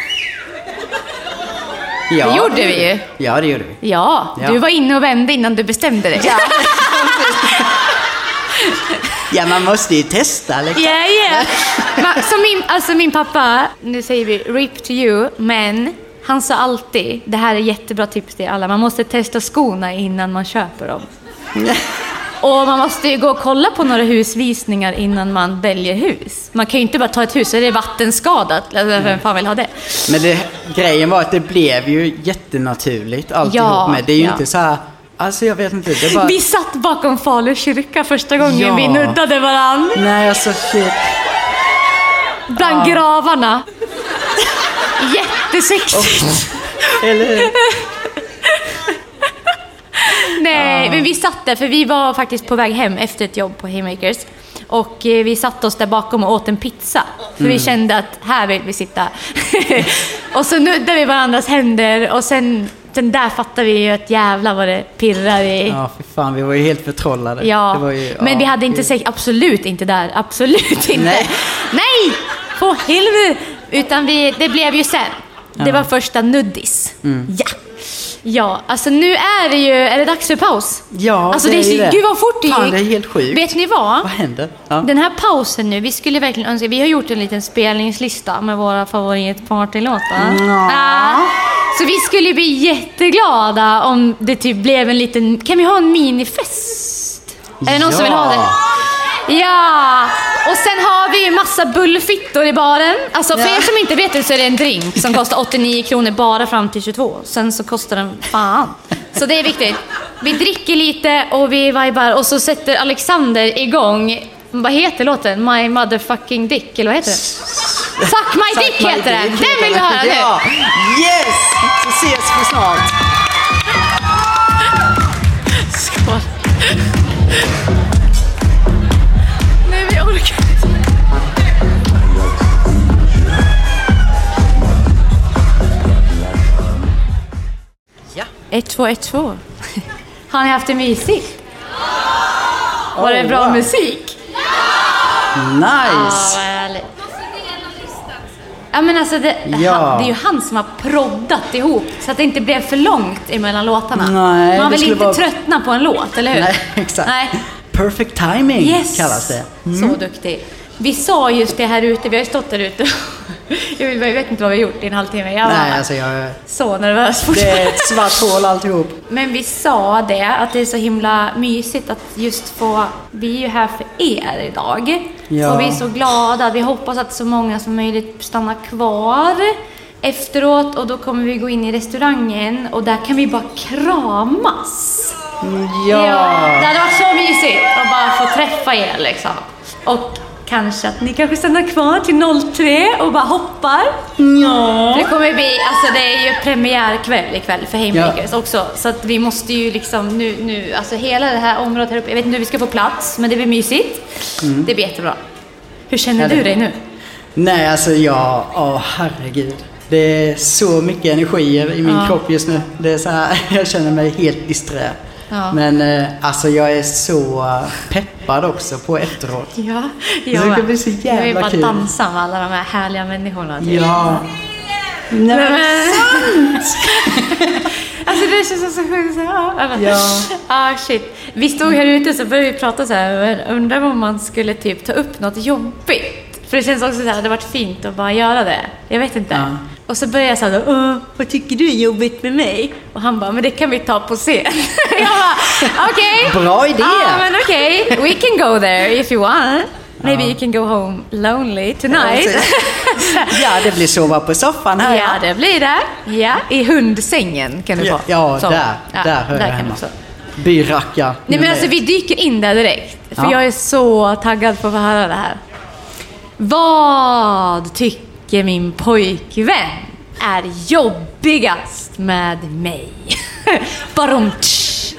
B: ja,
C: det gjorde vi ju.
B: Ja, det gjorde vi.
C: Ja,
B: Ja.
C: du var inne och vände innan du bestämde dig. Ja,
B: Ja, man måste ju testa liksom.
C: ja. Yeah, Ma- Så min, alltså min pappa, nu säger vi RIP to you, men han sa alltid, det här är jättebra tips till alla, man måste testa skorna innan man köper dem. Och man måste ju gå och kolla på några husvisningar innan man väljer hus. Man kan ju inte bara ta ett hus, är det vattenskadat. Alltså, Vem fan vill ha det?
B: Men det, grejen var att det blev ju jättenaturligt alltihop
C: Ja,
B: med. Det är ju
C: ja.
B: inte så här, alltså jag vet inte, det bara...
C: Vi satt bakom Falu kyrka första gången
B: Ja.
C: vi nuddade varann.
B: Nej, alltså shit.
C: Bland gravarna. Jättesexigt.
B: Eller hur?
C: Nej, men vi satt där för vi var faktiskt på väg hem efter ett jobb på Haymakers. Och eh, vi satte oss där bakom och åt en pizza. För vi kände att här vill vi sitta. och så nuddade vi varandras händer och sen, sen där fattade vi ju att jävlar vad det pirrar i...
B: Ja, för fan, vi var ju helt förtrollade.
C: Ja,
B: Det ju,
C: men
B: ja,
C: vi hade inte
B: gud.
C: sex, absolut inte där, absolut inte.
B: Nej.
C: Nej, på helvete! Utan vi, det blev ju sen. Det var första nuddis.
B: Mm.
C: Ja. Ja, alltså nu är det ju, är det dags för paus?
B: Ja,
C: alltså
B: det är det.
C: Gud vad fort det
B: Fan,
C: gick.
B: det är helt sjukt.
C: Vet ni vad?
B: Vad händer? Ja.
C: Den här pausen nu, vi skulle verkligen önska, vi har gjort en liten spelningslista med våra favoritpartylåtar.
B: Ja.
C: Så vi skulle bli jätteglada om det typ blev en liten, kan vi ha en minifest? Är det någon som vill ha det? Ja! Och sen har vi ju massa bullfittor i baren. Alltså för er som inte vet det så är det en drink som kostar 89 kronor bara fram till 22. Sen så kostar den fan. Så det är viktigt. Vi dricker lite och vi vibar och så sätter Alexander igång, vad heter låten? My motherfucking dick, eller vad heter det? Suck my dick heter den. Den vill vi höra
B: den.
C: nu.
B: Ja! Yes! Så ses vi snart.
C: 1212. Har ni haft det mysigt? Var det
B: Oh,
C: bra
B: wow.
C: musik?
B: Nice!
C: vad härligt. Ja men alltså det,
B: Ja.
C: han, det är ju han som har proddat ihop så att det inte blev för långt emellan låtarna.
B: Nej,
C: Man vill inte
B: vara-
C: tröttna på en låt, eller hur?
B: Nej, exakt.
C: Nej.
B: Perfect timing
C: Yes!
B: kallas det.
C: Så duktig. Vi sa just det här ute, vi har ju stått där ute. jag vet inte vad vi har gjort i en halvtimme. Jag var
B: Nej, alltså jag...
C: så nervös
B: Det
C: fortfarande.
B: är ett svart hål alltihop.
C: Men vi sa det, att det är så himla mysigt att just få... Vi är ju här för er idag.
B: Ja.
C: Och vi är så glada. Vi hoppas att så många som möjligt stannar kvar efteråt. Och då kommer vi gå in i restaurangen och där kan vi bara kramas.
B: Ja!
C: det hade varit så mysigt att bara få träffa er liksom. Och kanske att ni kanske stannar kvar till 03 och bara hoppar.
B: Ja!
C: Det kommer bli, alltså det är ju premiärkväll ikväll för Haymakers också. Så att vi måste ju liksom nu, nu, alltså hela det här området här uppe, jag vet inte hur vi ska få plats, men det blir mysigt. Det blir jättebra. Hur känner
B: Ja, det-
C: du dig nu?
B: Nej, alltså jag... Åh, herregud. Det är så mycket energier i min
C: Ja.
B: kropp just nu. Det är så här, jag känner mig helt disträ.
C: Ja.
B: Men eh, alltså jag är så peppad också på efteråt.
C: Ja,
B: Det ska bli så
C: Jag vill
B: jävla
C: bara
B: kul.
C: dansa med alla de här härliga människorna. typ.
B: Ja. Nej, men,
C: men... alltså det känns så sjukt. här.
B: Ja.
C: Ah, shit. Vi stod här ute så började vi prata så här. Undrar om man skulle typ ta upp något jobbigt. För det känns också så här, det hade varit fint att bara göra det. Jag vet inte.
B: Ja.
C: Och så började jag säga Åh, vad tycker du är jobbigt med mig? Och han bara, men det kan vi ta på scen. jag bara, okej.
B: Bra idé.
C: Ja, men okej. We can go there if you want. Maybe
B: Ja.
C: you can go home lonely tonight.
B: ja, det blir sova på soffan här.
C: Ja, det blir det. Ja, i hundsängen kan du
B: Ja,
C: få.
B: ja
C: Så.
B: där, där hör jag
C: kan
B: hemma. Byracka.
C: Nej men alltså vi dyker in där direkt. För
B: Ja.
C: jag är så taggad på att få höra det här. Vad tycker min pojkvän är jobbigast med mig? Barom,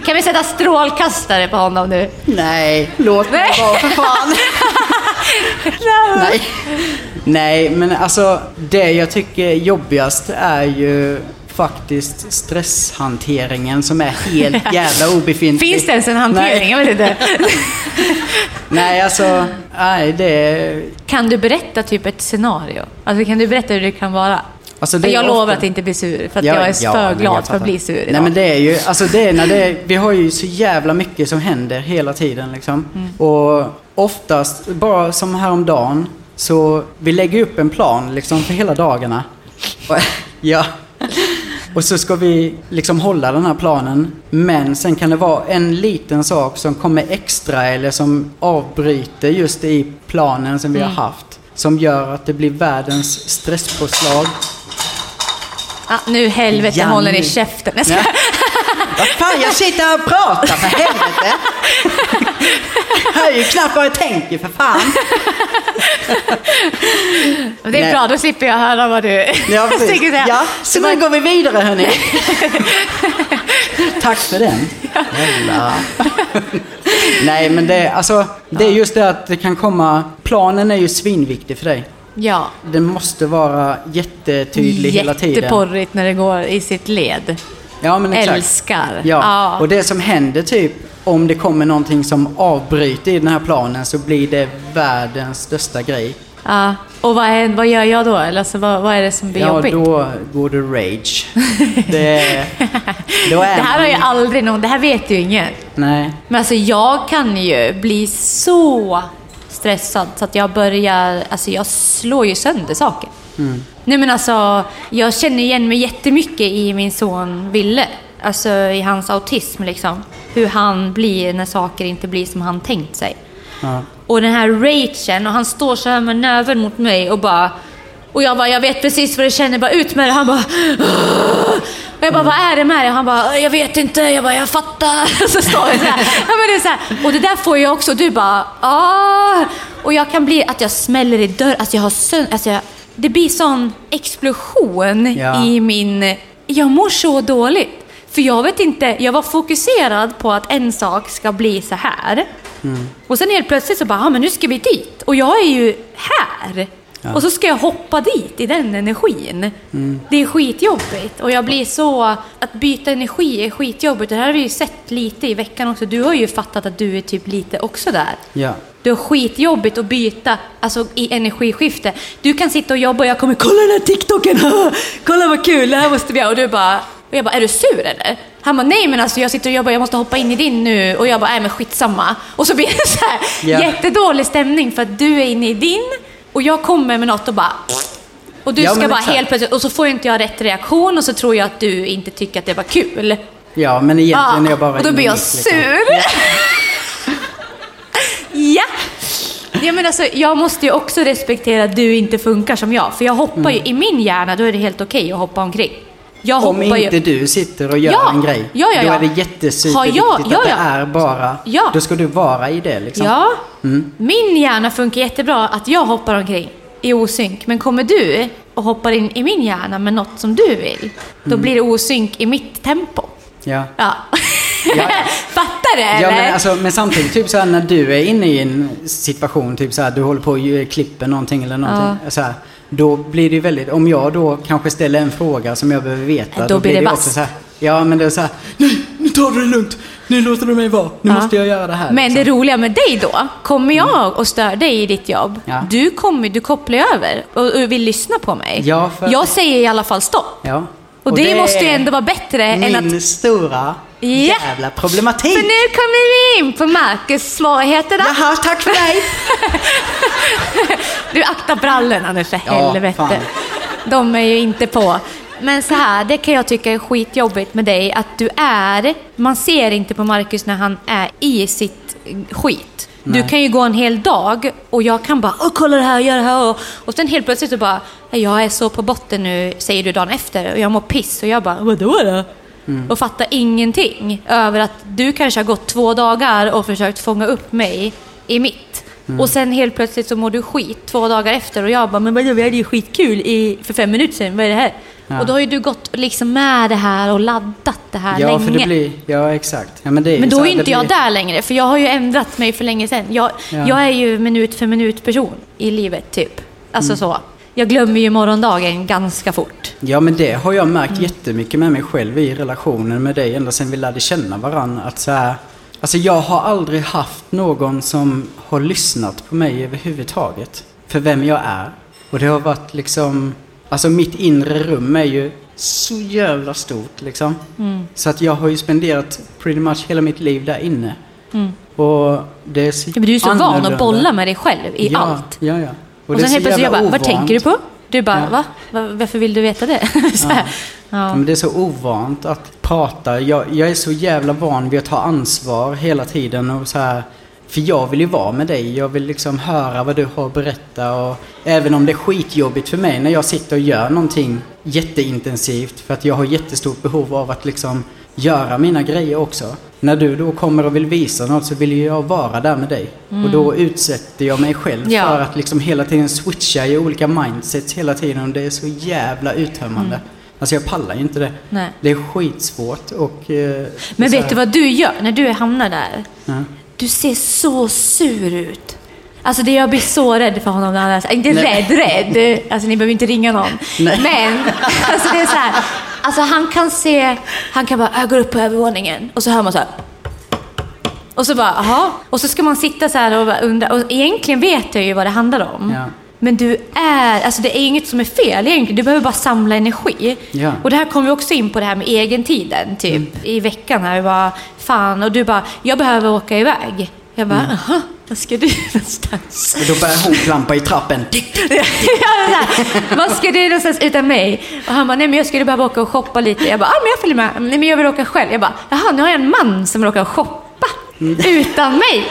C: kan vi sätta strålkastare på honom nu?
B: Nej, låt mig vara för fan. Nej. Nej, men alltså det jag tycker är jobbigast är ju faktiskt stresshanteringen som är helt jävla obefintlig.
C: Finns det ens en hantering?
B: Nej.
C: Jag vet inte.
B: Nej, alltså, nej det...
C: Kan du berätta typ ett scenario? Alltså kan du berätta hur det kan vara?
B: Alltså,
C: jag lovar
B: ofta-
C: att inte bli sur, för att
B: Ja,
C: jag är
B: ja,
C: för
B: men
C: glad för att bli sur idag.
B: Nej men det är ju, alltså det är när det är, vi har ju så jävla mycket som händer hela tiden liksom.
C: Mm.
B: Och oftast, bara som häromdagen, så vi lägger upp en plan liksom för hela dagarna. Och, ja. Och så ska vi liksom hålla den här planen. Men sen kan det vara en liten sak som kommer extra eller som avbryter just i planen som vi
C: Mm.
B: har haft. Som gör att det blir världens stresspåslag.
C: Ah, nu helvete
B: Janni.
C: håller ni käften. Jag ska...
B: Vad fan, jag sitter här och pratar för helvete. Hör ju knappt vad jag tänker för fan.
C: Det är
B: Nej.
C: bra, då slipper jag höra vad du
B: Ja, precis.
C: säga.
B: Ja, så
C: Det
B: nu går vi vidare hörni. Tack för den. Snälla. Nej, men det, alltså, det är just det att det kan komma... Planen är ju svinviktig för dig.
C: Ja.
B: Den måste vara jättetydlig hela tiden.
C: Jätteporrigt när det går i sitt led.
B: Ja, men exakt.
C: Älskar.
B: Ja.
C: Ja.
B: och det som händer typ, om det kommer någonting som avbryter i den här planen så blir det världens största grej.
C: Ja. Och vad, är, vad gör jag då? Eller alltså, vad, vad är det som blir
B: Ja,
C: jobbigt?
B: då går det rage. Det, då är
C: Det här har ju aldrig någon, det här vet ju ingen.
B: Nej.
C: Men alltså jag kan ju bli så stressad så att jag börjar, alltså jag slår ju sönder saker. Nej men alltså, jag känner igen mig jättemycket i min son Ville. Alltså i hans autism liksom. Hur han blir när saker inte blir som han tänkt sig.
B: Ja.
C: Och den här ragen och han står så här med näven mot mig och bara... Och jag bara, jag vet precis vad det känner, bara ut med det. Han bara... "Åh!" Och jag bara, vad är det med dig? Han bara, jag vet inte. Jag bara, jag fattar. Så står vi så här. Ja, men det är så här. Och det där får jag också. Du bara, ah. Och jag kan bli att jag smäller i dörren. Alltså jag har sönd... Alltså jag, det blir sån explosion
B: Ja.
C: i min... Jag mår så dåligt. För jag vet inte, jag var fokuserad på att en sak ska bli så här. Och sen helt plötsligt så bara, ah, men nu ska vi dit. Och jag är ju här. Och så ska jag hoppa dit i den energin. Det är skitjobbigt. Och jag blir så... Att byta energi är skitjobbigt. Det här har vi ju sett lite i veckan också. Du har ju fattat att du är typ lite också där.
B: Ja.
C: Du har skitjobbigt att byta alltså, i energiskifte. Du kan sitta och jobba och jag kommer kolla den här TikToken, kolla vad kul, det här måste vi göra. Och du bara, och jag bara, är du sur eller? Han bara, nej men alltså jag sitter och jobbar, jag måste hoppa in i din nu. Och jag bara, nej men skitsamma. Och så blir det så här
B: Ja.
C: jättedålig stämning för att du är inne i din och jag kommer med något och bara och du
B: Ja,
C: ska bara helt plötsligt, och så får inte jag rätt reaktion och så tror jag att du inte tycker att det var kul.
B: Ja, men egentligen är jag bara
C: och då blir jag
B: liksom.
C: sur. ja! Ja, men alltså, jag måste ju också respektera att du inte funkar som jag. För jag hoppar ju, i min hjärna då är det helt okej att hoppa omkring. Jag
B: Mm. Om
C: hoppar
B: inte
C: ju...
B: du sitter och gör
C: Ja,
B: en grej,
C: ja, ja,
B: då
C: ja.
B: är det jättesuperviktigt
C: jag- ja,
B: att det
C: ja.
B: är bara...
C: Ja.
B: Då ska du vara i det liksom.
C: Ja, min hjärna funkar jättebra att jag hoppar omkring i osynk. Men kommer du och hoppar in i min hjärna med något som du vill, då blir det osynk i mitt tempo.
B: Ja.
C: Ja.
B: Ja, ja.
C: Fattar du eller?
B: Ja, men, alltså, men samtidigt, typ så här, när du är inne i en situation, typ så här, du håller på gör- klipper någonting eller någonting. Så här, då blir det väldigt, om jag då kanske ställer en fråga som jag behöver veta.
C: Då blir det vasst.
B: också så här, Ja, men det är så här, nej, nu tar du det lugnt. Nu låter du mig vara. Nu
C: Ja.
B: måste jag göra det här.
C: Men det
B: liksom.
C: roliga med dig då, kommer jag och stör dig i ditt jobb,
B: Ja.
C: du, kommer, du kopplar över och, och vill lyssna på mig.
B: Ja, för-
C: Jag säger i alla fall stopp.
B: Ja.
C: Och, det, måste ju ändå vara bättre
B: min
C: än att...
B: stora
C: Ja.
B: jävla problematik.
C: För nu kommer vi in på Marcus svårigheter då.
B: Jaha, tack för dig.
C: Du akta brallorna nu för
B: Ja,
C: helvete.
B: fan.
C: De är ju inte på. Men så här, det kan jag tycka är skitjobbigt med dig, att du är... Man ser inte på Marcus när han är i sitt skit. Du
B: Nej.
C: kan ju gå en hel dag och jag kan bara Åh, kolla det här, gör det här och, och sen helt plötsligt så bara Jag är så på botten nu, säger du dagen efter och jag mår piss och jag bara Vadå då?
B: Mm.
C: Och fattar ingenting över att du kanske har gått två dagar och försökt fånga upp mig i mitt.
B: Mm.
C: Och sen helt plötsligt så mår du skit två dagar efter och jag bara, men vadå, vi hade ju skitkul i, för fem minuter sedan, vad är det här?
B: Ja.
C: Och då har ju du gått liksom med det här och laddat det här
B: Ja,
C: länge.
B: för det blir... Ja, exakt. Ja, men ju
C: Men då är inte
B: det
C: jag
B: blir-
C: där längre, för jag har ju ändrat mig för länge sedan. Jag,
B: Ja.
C: jag är ju minut för minut person i livet, typ. Alltså
B: Mm.
C: så. Jag glömmer ju morgondagen ganska fort.
B: Ja, men det har jag märkt
C: Mm.
B: jättemycket med mig själv i relationen med dig ända sedan vi lärde känna varandra. Att så här, alltså jag har aldrig haft någon som har lyssnat på mig överhuvudtaget. För vem jag är. Och det har varit liksom, alltså mitt inre rum är ju så jävla stort liksom.
C: Mm.
B: Så att jag har ju spenderat pretty much hela mitt liv där inne. Och det är så
C: Mm. Ja, men du är så van
B: annorlunda.
C: att bolla med dig själv i
B: ja,
C: allt.
B: Ja, ja.
C: Och,
B: är
C: sen helt plötsligt jag bara, vad
B: ovant.
C: tänker du på? Du bara,
B: Ja.
C: va? va? Varför vill du veta det?
B: Ja,
C: Ja.
B: men det är så ovant att prata. Jag, jag är så jävla van vid att ta ansvar hela tiden. Och så här, för jag vill ju vara med dig. Jag vill liksom höra vad du har att berätta. Och även om det är skitjobbigt för mig när jag sitter och gör någonting jätteintensivt. För att jag har jättestort behov av att liksom göra mina grejer också. När du då kommer och vill visa något så vill jag vara där med dig. Och då utsätter jag mig själv
C: Mm. Ja.
B: för att liksom hela tiden switcha i olika mindsets hela tiden. Och det är så jävla uttömmande. Alltså jag pallar ju inte det.
C: Nej.
B: Det är skitsvårt och... eh,
C: Men vet du vad du gör när du hamnar där?
B: Ja.
C: Du ser så sur ut. Alltså det jag blir så rädd för honom när han är Inte
B: Nej.
C: rädd, rädd. Alltså ni behöver inte ringa någon.
B: Nej.
C: Men, alltså det är så här. Alltså han kan se, han kan bara, jag går upp på övervåningen. Och så hör man så här. Och så bara, jaha. Och så ska man sitta så här och undra. Och egentligen vet jag ju vad det handlar om.
B: Ja.
C: Men du är, alltså det är inget som är fel egentligen. Du behöver bara samla energi.
B: Ja.
C: Och det här kommer vi också in på det här med egentiden, typ.
B: Mm.
C: I veckan här, vi bara, fan. Och du bara, jag behöver åka iväg. Jag bara,
B: Mm.
C: jaha, vad ska du någonstans?
B: Och då börjar hon klampa i trappen.
C: Ja, här, Vad ska du någonstans utan mig? Och han bara, nej men jag skulle behöva åka och shoppa lite. Jag bara, ah, men jag följer med. Nej men jag vill åka själv. Jag bara, jaha, nu har jag en man som vill åka och shoppa utan mig.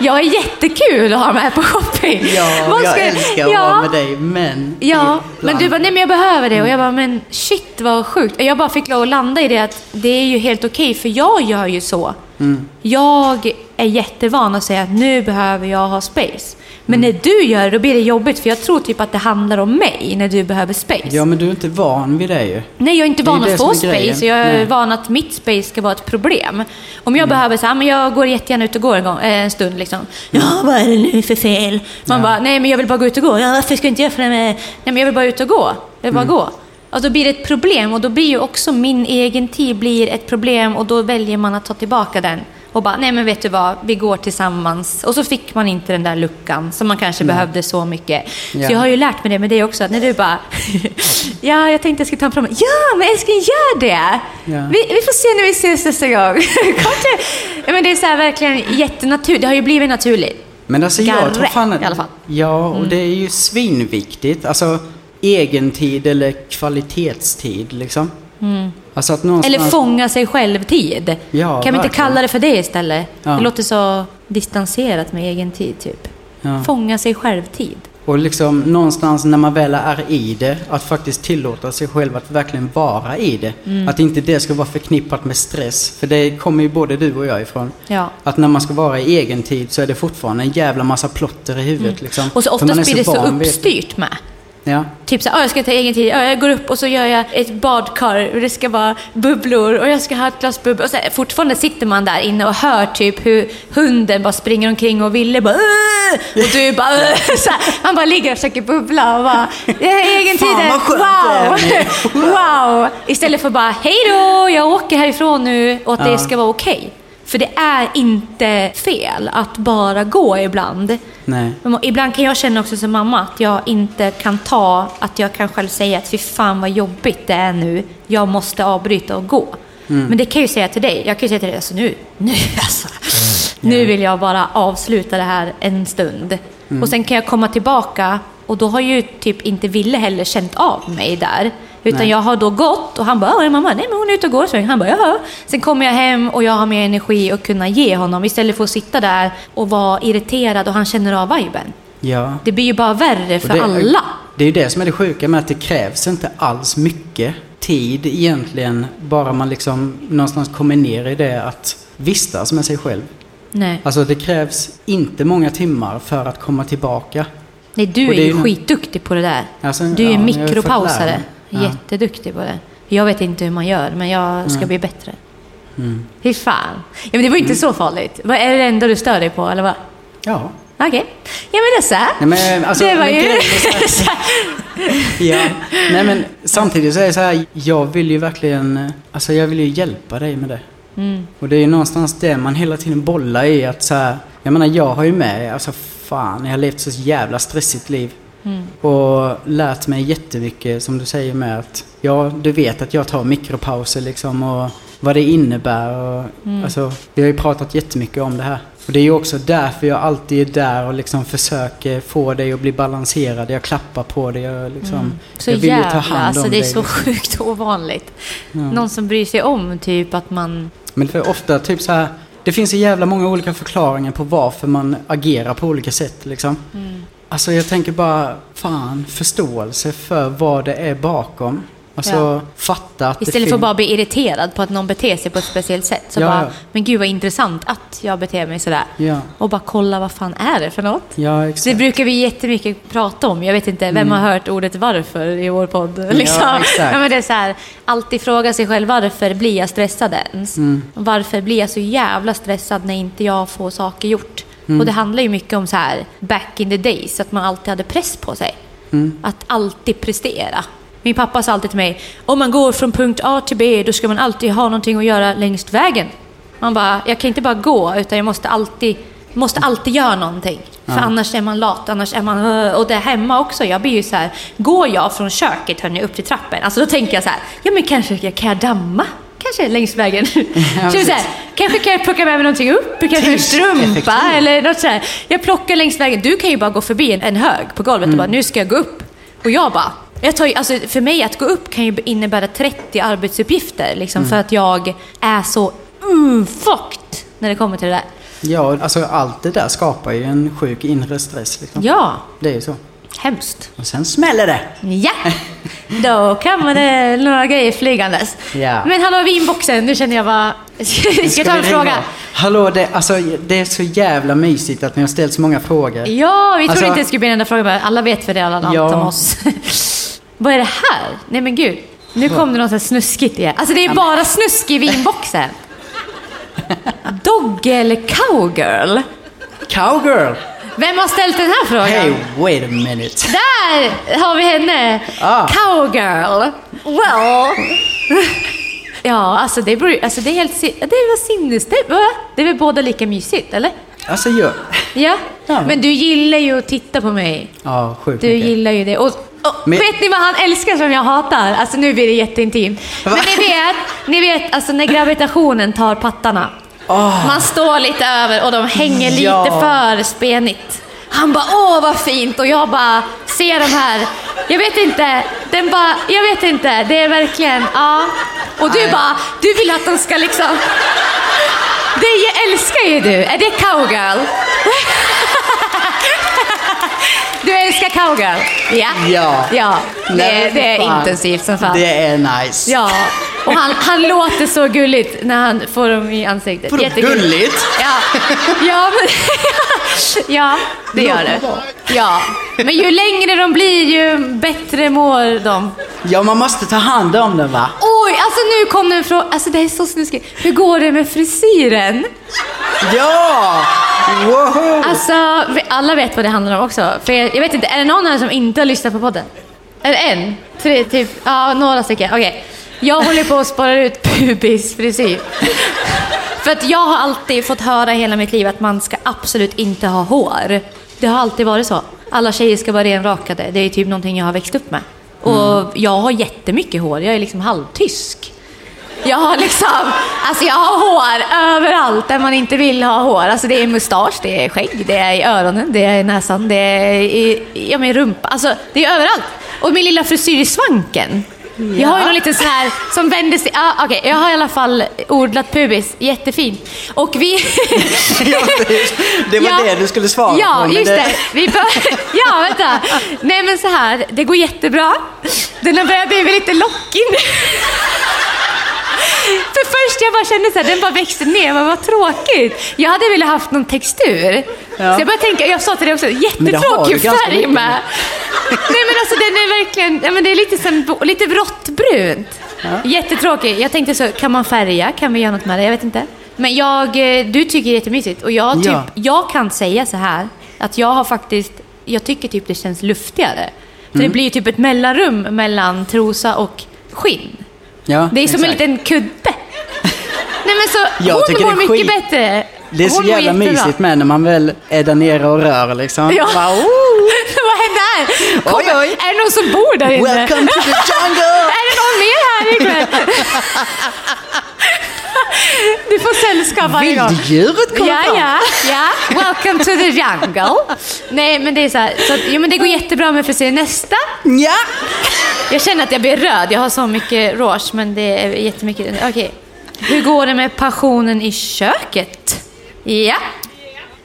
C: Jag är jättekul att ha med på shopping.
B: Ja,
C: Vad
B: jag
C: ska-
B: älskar att
C: Ja.
B: vara med dig, men...
C: Ja, men du bara, nej men jag behöver det. Och jag bara, men shit vad sjukt. Jag bara fick lov att landa i det att det är ju helt okej, för jag gör ju så.
B: Mm.
C: Jag är jättevan att säga att nu behöver jag ha space. Men
B: Mm.
C: när du gör det, då blir det jobbigt, för jag tror typ att det handlar om mig när du behöver space.
B: Ja, men du är inte van vid det ju.
C: Nej, jag är inte van att få space. Jag är
B: Nej.
C: van att mitt space ska vara ett problem. Om jag
B: Mm.
C: behöver så här, men jag går jättegärna ut och går en, gång, eh, en stund liksom. Ja, vad är det nu för fel? Man
B: Ja.
C: bara, nej men jag vill bara gå ut och gå. Ja, varför ska inte jag följa med? Nej, men jag vill bara ut och gå. Jag vill bara
B: Mm.
C: gå. Och då blir det ett problem och då blir ju också min egen tid blir ett problem och då väljer man att ta tillbaka den. Och bara, nej men vet du vad, vi går tillsammans. Och så fick man inte den där luckan som man kanske behövde så mycket.
B: Ja.
C: Så jag har ju lärt mig det med det också, att när du bara, ja jag tänkte jag skulle ta en promenad. Ja men älskling gör det!
B: Ja.
C: Vi, vi får se när vi ses nästa gång. Kom till. Ja, men det är så här verkligen jättenaturligt, det har ju blivit naturligt.
B: Men alltså jag tror fan...
C: i alla fall.
B: Ja,
C: Mm.
B: och det är ju svinviktigt. Alltså egentid eller kvalitetstid liksom. Alltså att någonstans...
C: Eller fånga sig själv-tid.
B: Ja,
C: kan vi inte kalla det för det istället?
B: Ja.
C: Det låter så distanserat med egen tid, typ.
B: Ja.
C: Fånga sig själv-tid.
B: Och liksom någonstans när man väl är i det, att faktiskt tillåta sig själv att verkligen vara i det.
C: Mm.
B: Att inte det ska vara förknippat med stress. För det kommer ju både du och jag ifrån.
C: Ja.
B: Att när man ska vara i egen tid så är det fortfarande en jävla massa plotter i huvudet. Liksom.
C: Mm. Och så oftast blir det så uppstyrt med.
B: Ja.
C: Typ så här, "Ah, jag ska ta egen tid, Ja, jag går upp och så gör jag ett badkar och det ska vara bubblor och jag ska ha ett glas bubblor. Och så här, fortfarande sitter man där inne och hör typ hur hunden bara springer omkring och Ville bara "Åh!" och du bara så här, Han bara ligger och försöker bubbla och bara "Jag har egen tid, wow! wow! Istället för bara hej då, jag åker härifrån nu och att det ska vara okej. För det är inte fel att bara gå ibland.
B: Nej.
C: Men Ibland kan jag känna också som mamma att jag inte kan ta, att jag kan själv säga att fy fan vad jobbigt det är nu. Jag måste avbryta och gå. Men det kan jag ju säga till dig. Jag kan ju säga till dig, alltså nu, nu alltså. Nu vill jag bara avsluta det här en stund. Och sen kan jag komma tillbaka och då har ju typ inte Ville heller känt av mig där. Utan
B: Nej.
C: jag har då gått och han bara, "Ja, mamma, nej men hon är ute och går en sväng." Han bara, ja. Sen kommer jag hem och jag har mer energi att kunna ge honom istället för att sitta där och vara irriterad och han känner av viben.
B: Ja.
C: Det blir ju bara värre för
B: det,
C: alla.
B: Det är ju det som är det sjuka med att det krävs inte alls mycket tid egentligen. Bara man liksom någonstans kommer ner i det att vistas med sig själv.
C: Nej.
B: Alltså det krävs inte många timmar för att komma tillbaka.
C: Nej, du är
B: är
C: ju skitduktig på det där.
B: Alltså,
C: Du är
B: ja,
C: mikropausare.
B: Ja.
C: Jätteduktig på det. Jag vet inte hur man gör, men jag ska
B: Mm.
C: bli bättre. Fy fan. Ja, men det var inte så farligt. Vad är det enda du stör dig på, eller vad?
B: Ja.
C: Okej. Ja, men det är så.
B: Nej, men, alltså,
C: det var
B: men
C: ju...
B: Ja. Nej men samtidigt så är det så här, jag vill ju verkligen, alltså jag vill ju hjälpa dig med det.
C: Mm.
B: Och det är ju någonstans det man hela tiden bollar i att så här, jag menar jag har ju med, alltså fan, jag har levt så jävla stressigt liv.
C: Mm.
B: Och lärt mig jättemycket som du säger med att, ja du vet att jag tar mikropauser liksom och vad det innebär och
C: Mm.
B: alltså, vi har ju pratat jättemycket om det här. Och det är ju också därför jag alltid är där och liksom försöker få dig att bli balanserad. Jag klappar på dig, jag liksom,
C: Mm. Så
B: jag vill ju ta
C: jävla,
B: hand om
C: alltså det är
B: dig.
C: så
B: liksom.
C: sjukt ovanligt. Någon som bryr sig om typ att man...
B: Men för ofta typ så här, det finns så jävla många olika förklaringar på varför man agerar på olika sätt liksom. Alltså jag tänker bara, fan, förståelse för vad det är bakom. Alltså
C: Ja.
B: fatta att det
C: Istället för att bara bli irriterad på att någon beter sig på ett speciellt sätt. Så
B: Ja,
C: bara,
B: ja.
C: men gud vad intressant att jag beter mig sådär.
B: Ja.
C: Och bara kolla vad fan är det för något?
B: Ja,
C: Det
B: exakt.
C: brukar vi jättemycket prata om. Jag vet inte, vem har hört ordet varför i vår podd? Liksom.
B: Mm.
C: Ja, men det är så här, alltid fråga sig själv varför blir jag stressad ens?
B: Mm.
C: Varför blir jag så jävla stressad när inte jag får saker gjort?
B: Mm.
C: Och det handlar ju mycket om så här back in the days, att man alltid hade press på sig.
B: Mm.
C: Att alltid prestera. Min pappa sa alltid till mig, om man går från punkt A till B, då ska man alltid ha någonting att göra längst vägen. Man bara, jag kan inte bara gå, utan jag måste alltid, måste alltid göra någonting. För annars är man lat, annars är man... Och det är hemma också. Jag blir ju så här, går jag från köket hörni, upp till trappen, alltså då tänker jag så här, ja men kanske kan jag damma? Kanske längs vägen.
B: precis.
C: så här, kanske kan jag plocka med mig någonting upp, kanske en strumpa eller något så här. Jag plockar längs vägen. Du kan ju bara gå förbi en, en hög på golvet och
B: Mm.
C: bara, nu ska jag gå upp. Och jag bara, jag tar ju, alltså för mig att gå upp kan ju innebära 30 arbetsuppgifter liksom,
B: Mm.
C: för att jag är så fucked när det kommer till det där.
B: Ja, alltså allt det där skapar ju en sjuk inre stress. Liksom.
C: Ja,
B: Det är ju så.
C: Hemskt.
B: Och sen smäller det.
C: Ja, då kommer det några grejer flygandes.
B: Ja.
C: Men hallå vinboxen, nu känner jag bara... Ska jag ta en fråga?
B: ringa? Hallå, det, alltså, det är så jävla mysigt att ni har ställt så många frågor.
C: Ja, vi trodde
B: Alltså-
C: inte det skulle bli en enda fråga, men alla vet för det alla
B: Ja.
C: om oss. Vad är det här? Nej men gud, nu kom det något så snuskigt igen. Alltså det är bara snusk i vinboxen. Dogge eller cowgirl?
B: Cowgirl!
C: Vem har ställt den här frågan?
B: Hey, wait a minute.
C: Där har vi henne!
B: Ah.
C: Cowgirl. Well. Ja, alltså det, beror, alltså det är helt det var sinnesstämt. va? Det är väl båda lika mysigt, eller?
B: Alltså.
C: Ja.
B: Ja.
C: Men du gillar ju att titta på mig.
B: Ja, sjukt
C: Du
B: mycket.
C: gillar ju det. Och, och
B: Men-
C: Vet ni vad han älskar som jag hatar? Alltså nu blir det jätteintimt. Men ni vet, ni vet alltså när gravitationen tar pattarna.
B: Åh.
C: Man står lite över och de hänger lite
B: Ja.
C: för spenigt. Han bara åh vad fint och jag bara ser de här. Jag vet inte, den bara, jag vet inte, det är verkligen, ja. Och du bara, du vill att de ska liksom... Det älskar ju du, är det cowgirl? Du älskar cowgirl? Ja.
B: Ja.
C: Ja, det, det är intensivt som fan.
B: Det är nice.
C: Ja, och han, han låter så gulligt när han får dem i ansiktet.
B: Vadå
C: Jättegulligt.
B: gulligt?
C: Ja, ja, men, ja det gör det. Ja, men ju längre de blir ju bättre mår de.
B: Ja, man måste ta hand om den va?
C: Oj, alltså nu kom det en fråga. Alltså det är så snuskigt. Hur går det med frisyren?
B: Ja! Wow!
C: Alltså, alla vet vad det handlar om också. För jag, jag vet inte, är det någon här som inte har lyssnat på podden? Är det en? Tre, typ, ja, några stycken. Okej. Jag håller på att spara ut pubisfrisyr. För att jag har alltid fått höra hela mitt liv att man ska absolut inte ha hår. Det har alltid varit så. Alla tjejer ska vara renrakade. Det är typ någonting jag har växt upp med. Och jag har jättemycket hår. Jag är liksom halvtysk. Jag har liksom, alltså jag har hår överallt där man inte vill ha hår. Alltså det är mustasch, det är skägg, det är i öronen, det är i näsan, det är i, ja, men rumpa. Alltså det är överallt. Och min lilla frisyr i svanken. Jag har ju någon liten sån här som vänder sig... Ah, Okej, jag har i alla fall odlat pubis. Jättefin. Och vi...
B: Ja, det, det var det du skulle svara
C: ja,
B: på. men
C: just det. Vi bör... Ja, vänta. Nej men så här, det går jättebra. Den har börjat bli lite lockig nu. För först jag bara kände så här, den bara växte ner, men vad tråkigt. Jag hade velat haft någon textur.
B: Ja.
C: Så jag började tänka, jag sa till dig också,
B: det har du
C: jättetråkig
B: ganska
C: färg
B: mycket.
C: med. Nej men alltså den är verkligen, ja, men det är lite, som, lite råttbrunt. Jättetråkig. Jag tänkte så, kan man färga? Kan vi göra något med det? Jag vet inte. Men jag, eh, du tycker det är jättemysigt och jag, typ,
B: Ja.
C: jag kan säga så här att jag har faktiskt, jag tycker typ det känns luftigare. För
B: Mm.
C: det blir typ ett mellanrum mellan trosa och skinn.
B: Ja,
C: Det är som en
B: exakt.
C: liten kudde. Nej men så,
B: Jag
C: hon mår mycket
B: skit.
C: bättre.
B: Det är så
C: Hon
B: jävla mysigt med när man väl är där nere och rör liksom.
C: Ja.
B: Bara, oh,
C: Vad hände här?
B: Oj, oj.
C: Är det någon som bor där inne?
B: welcome to the jungle!
C: Är det någon mer här ikväll? Du får sällskap varje gång.
B: Vilddjuret kommer
C: Ja,
B: fram.
C: ja, ja. Welcome to the jungle. Nej, men det är så här. Så jo, men det går jättebra med frisyr. Nästa.
B: Ja!
C: Jag känner att jag blir röd. Jag har så mycket rouge, men det är jättemycket. Okej. Hur går det med passionen i köket? Ja.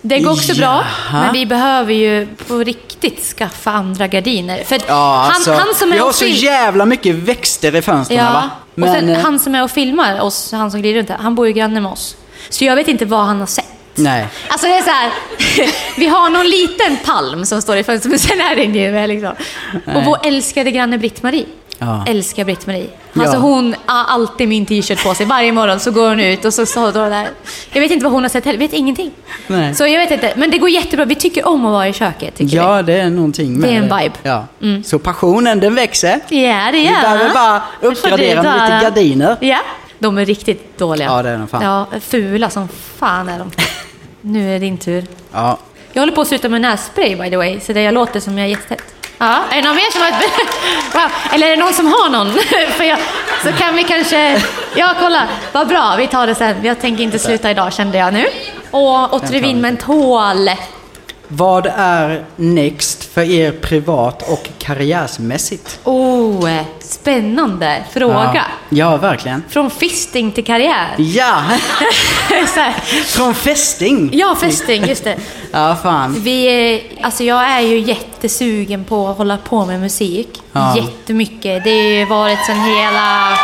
C: Det går också bra,
B: Jaha.
C: men vi behöver ju på riktigt skaffa andra gardiner. För
B: Ja, alltså,
C: han, han som
B: vi
C: är
B: har
C: och
B: så jävla mycket växter i fönstren
C: Ja,
B: va?
C: och sen
B: eh,
C: han som är och filmar oss, han som glider runt här, han bor ju granne med oss. Så jag vet inte vad han har sett.
B: Nej.
C: Alltså det är så här, vi har någon liten palm som står i fönstret, men sen är den ju liksom.
B: Nej.
C: Och vår älskade granne Britt-Marie.
B: Ja.
C: Älskar Britt-Marie.
B: Ja.
C: Alltså hon har alltid min t-shirt på sig. Varje morgon så går hon ut och så står hon där. Jag vet inte vad hon har sett heller, vet ingenting.
B: Nej.
C: Så jag vet inte, men det går jättebra. Vi tycker om att vara i köket,
B: Ja, det är någonting med
C: Det är en vibe.
B: Ja. Så passionen, den växer.
C: vi. Ja, det
B: Vi
C: gör
B: behöver bara uppgradera med lite gardiner.
C: Ja, de är riktigt dåliga.
B: Ja, det är de fan.
C: Ja, fula som fan är de. Nu är det din tur.
B: Ja.
C: Jag håller på att sluta med nässpray by the way, så det jag låter som jag är jättetätt. Ja, är det någon mer som har ett... Wow. Eller är det någon som har någon? För jag, så kan vi kanske... Ja, kolla. Vad bra, vi tar det sen. Jag tänker inte sluta idag kände jag nu. Och Otrivin mentol.
B: Vad är next för er privat och karriärsmässigt?
C: Oh, spännande fråga.
B: Ja, ja verkligen.
C: Från fisting till karriär.
B: Ja, från fästing.
C: Ja, festing, just det.
B: Ja, fan.
C: Vi är, alltså jag är ju jättesugen på att hålla på med musik.
B: Ja.
C: Jättemycket. Det har ju varit sen hela...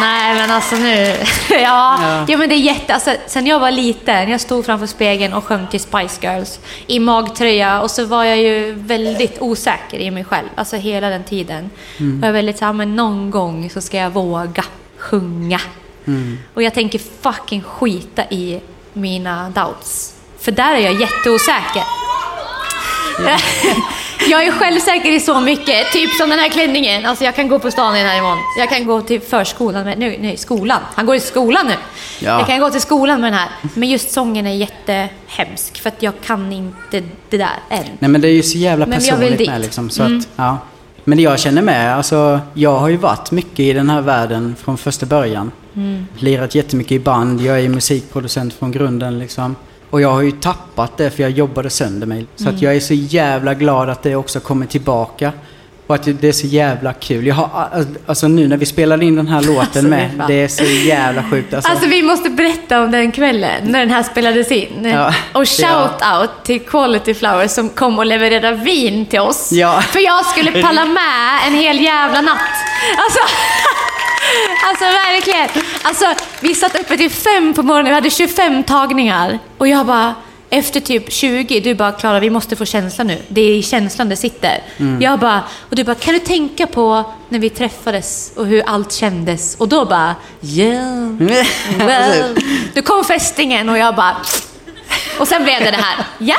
C: Nej men alltså nu... ja,
B: Ja.
C: ja. men det är jätte... Alltså, sen jag var liten, jag stod framför spegeln och sjöng till Spice Girls i magtröja och så var jag ju väldigt osäker i mig själv. Alltså hela den tiden.
B: Mm.
C: Och jag var väldigt såhär, men någon gång så ska jag våga sjunga.
B: Mm.
C: Och jag tänker fucking skita i mina doubts. För där är jag jätteosäker. jag är självsäker i så mycket, typ som den här klänningen. Alltså jag kan gå på stan i den här imorgon. Jag kan gå till förskolan, med, nej, nej skolan. Han går i skolan nu.
B: Ja.
C: Jag kan gå till skolan med den här. Men just sången är jättehemsk för att jag kan inte det där än.
B: Nej men det är ju så jävla
C: Men jag vill
B: personligt
C: dit. Mm.
B: med liksom. Så att, ja. Men det jag känner med, alltså jag har ju varit mycket i den här världen från första början.
C: Mm.
B: Lirat jättemycket i band, jag är musikproducent från grunden liksom. Och jag har ju tappat det för jag jobbade sönder mig. Så
C: Mm.
B: att jag är så jävla glad att det också kommer tillbaka. Och att det är så jävla kul. Jag har, alltså nu när vi spelade in den här låten
C: Alltså, det är
B: med, det är så jävla sjukt. Alltså,
C: Alltså vi måste berätta om den kvällen när den här spelades in.
B: Ja.
C: Och shout-out till Quality Flowers som kom och levererade vin till oss.
B: Ja.
C: För jag skulle palla med en hel jävla natt. Alltså, alltså verkligen. Alltså, vi satt uppe till fem på morgonen, vi hade 25 tagningar. Och jag bara, efter typ 20, du bara Klara vi måste få känslan nu. Det är i känslan det sitter.
B: Mm.
C: Jag bara, och du bara, kan du tänka på när vi träffades och hur allt kändes? Och då bara, yeah. Well. Nu kom fästingen och jag bara... Och sen blev det det här. Ja.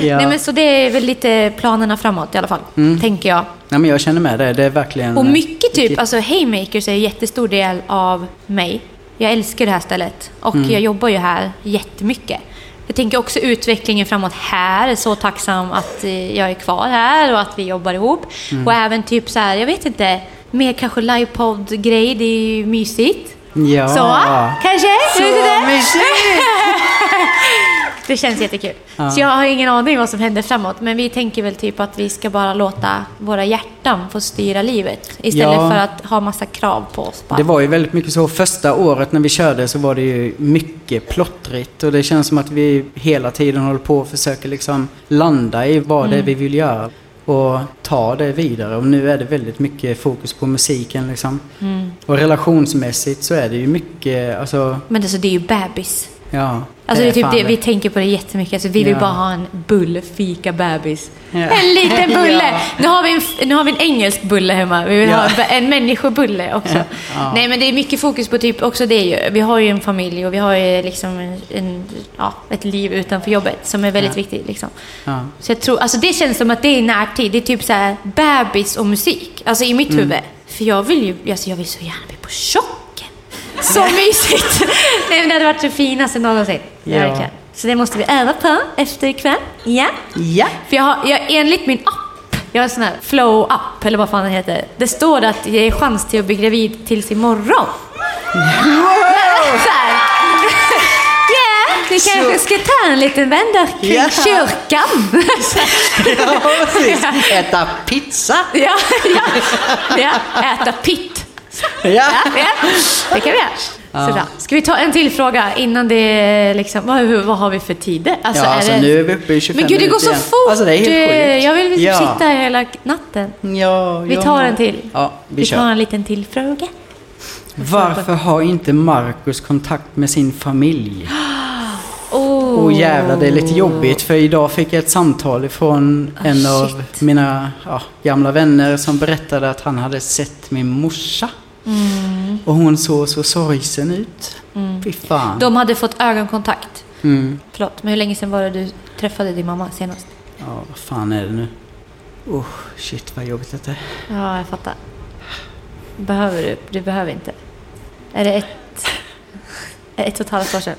B: Ja.
C: Nej, men så det är väl lite planerna framåt i alla fall, tänker jag.
B: Nej men jag känner med det, det är verkligen...
C: Och mycket typ, alltså Haymakers är en jättestor del av mig. Jag älskar det här stället och jag jobbar ju här jättemycket. Jag tänker också utvecklingen framåt här, är så tacksam att eh, jag är kvar här och att vi jobbar ihop. Och även typ så här, jag vet inte, mer kanske livepodd-grej, det är ju mysigt.
B: Ja.
C: Så, kanske?
B: Så mysigt!
C: Det känns jättekul.
B: Ja.
C: Så jag har ingen aning vad som händer framåt. Men vi tänker väl typ att vi ska bara låta våra hjärtan få styra livet. Istället
B: Ja.
C: för att ha massa krav på oss. Bara.
B: Det var ju väldigt mycket så. Första året när vi körde så var det ju mycket plottrigt. Och det känns som att vi hela tiden håller på och försöker liksom landa i vad det är vi vill göra. Och ta det vidare. Och nu är det väldigt mycket fokus på musiken liksom. Och relationsmässigt så är det ju mycket, alltså,
C: Men alltså, det är ju bebis.
B: ja.
C: Alltså det är typ det, vi tänker på det jättemycket. Alltså, vi vill
B: Ja.
C: bara ha en bullfika bebis.
B: Ja.
C: En liten bulle!
B: Ja.
C: nu, har vi en, nu har vi en engelsk bulle hemma. Vi vill ha en, människobulle också. Nej men det är mycket fokus på typ också det ju. Vi har ju en familj och vi har ju liksom en, en, ett liv utanför jobbet som är väldigt viktigt. Liksom. Så jag tror, alltså det känns som att det är närtid. Det är typ så här bebis och musik. Alltså i mitt huvud. För jag vill ju, alltså jag vill så gärna bli på chocken. Så mysigt! Nej men det hade varit det finaste någonsin.
B: Ja.
C: Verkligen. Så det måste vi öva på efter ikväll. Ja.
B: Ja.
C: För jag har, jag, enligt min app, jag har en sån här flow-app, eller vad fan den heter. Det står att det är chans till att bli gravid tills imorgon. Så här. Vi kanske ska ta en liten vända kring
B: Ja.
C: kyrkan.
B: ja, precis. Äta pizza.
C: ja, ja, ja, äta pitt.
B: Ja.
C: Ja, det kan vi göra.
B: Ja.
C: Sådär. Ska vi ta en till fråga innan det liksom, vad, hur- vad har vi för tider? Alltså,
B: ja, alltså
C: det...
B: nu är vi uppe i 25
C: Men gud, det går så
B: igen.
C: fort!
B: Alltså det är helt
C: Eh,
B: sjukt.
C: Jag vill
B: ja.
C: sitta här hela natten.
B: Ja,
C: Vi tar en till.
B: Ja, vi,
C: Vi tar en liten till fråga.
B: Varför har inte Marcus kontakt med sin familj?
C: Oh.
B: Åh jävlar, det är lite jobbigt för idag fick jag ett samtal ifrån
C: Ah,
B: en av
C: shit.
B: mina ja, gamla vänner som berättade att han hade sett min morsa.
C: Mm.
B: Och hon såg så sorgsen ut. Fy fan.
C: De hade fått ögonkontakt.
B: Mm.
C: Förlåt, men hur länge sedan var det du träffade din mamma senast?
B: Ja, vad fan är det nu? Oh, shit vad jobbigt detta är.
C: Ja, jag fattar. Behöver du? Du behöver inte. Är det ett, ett och ett halvt år sedan?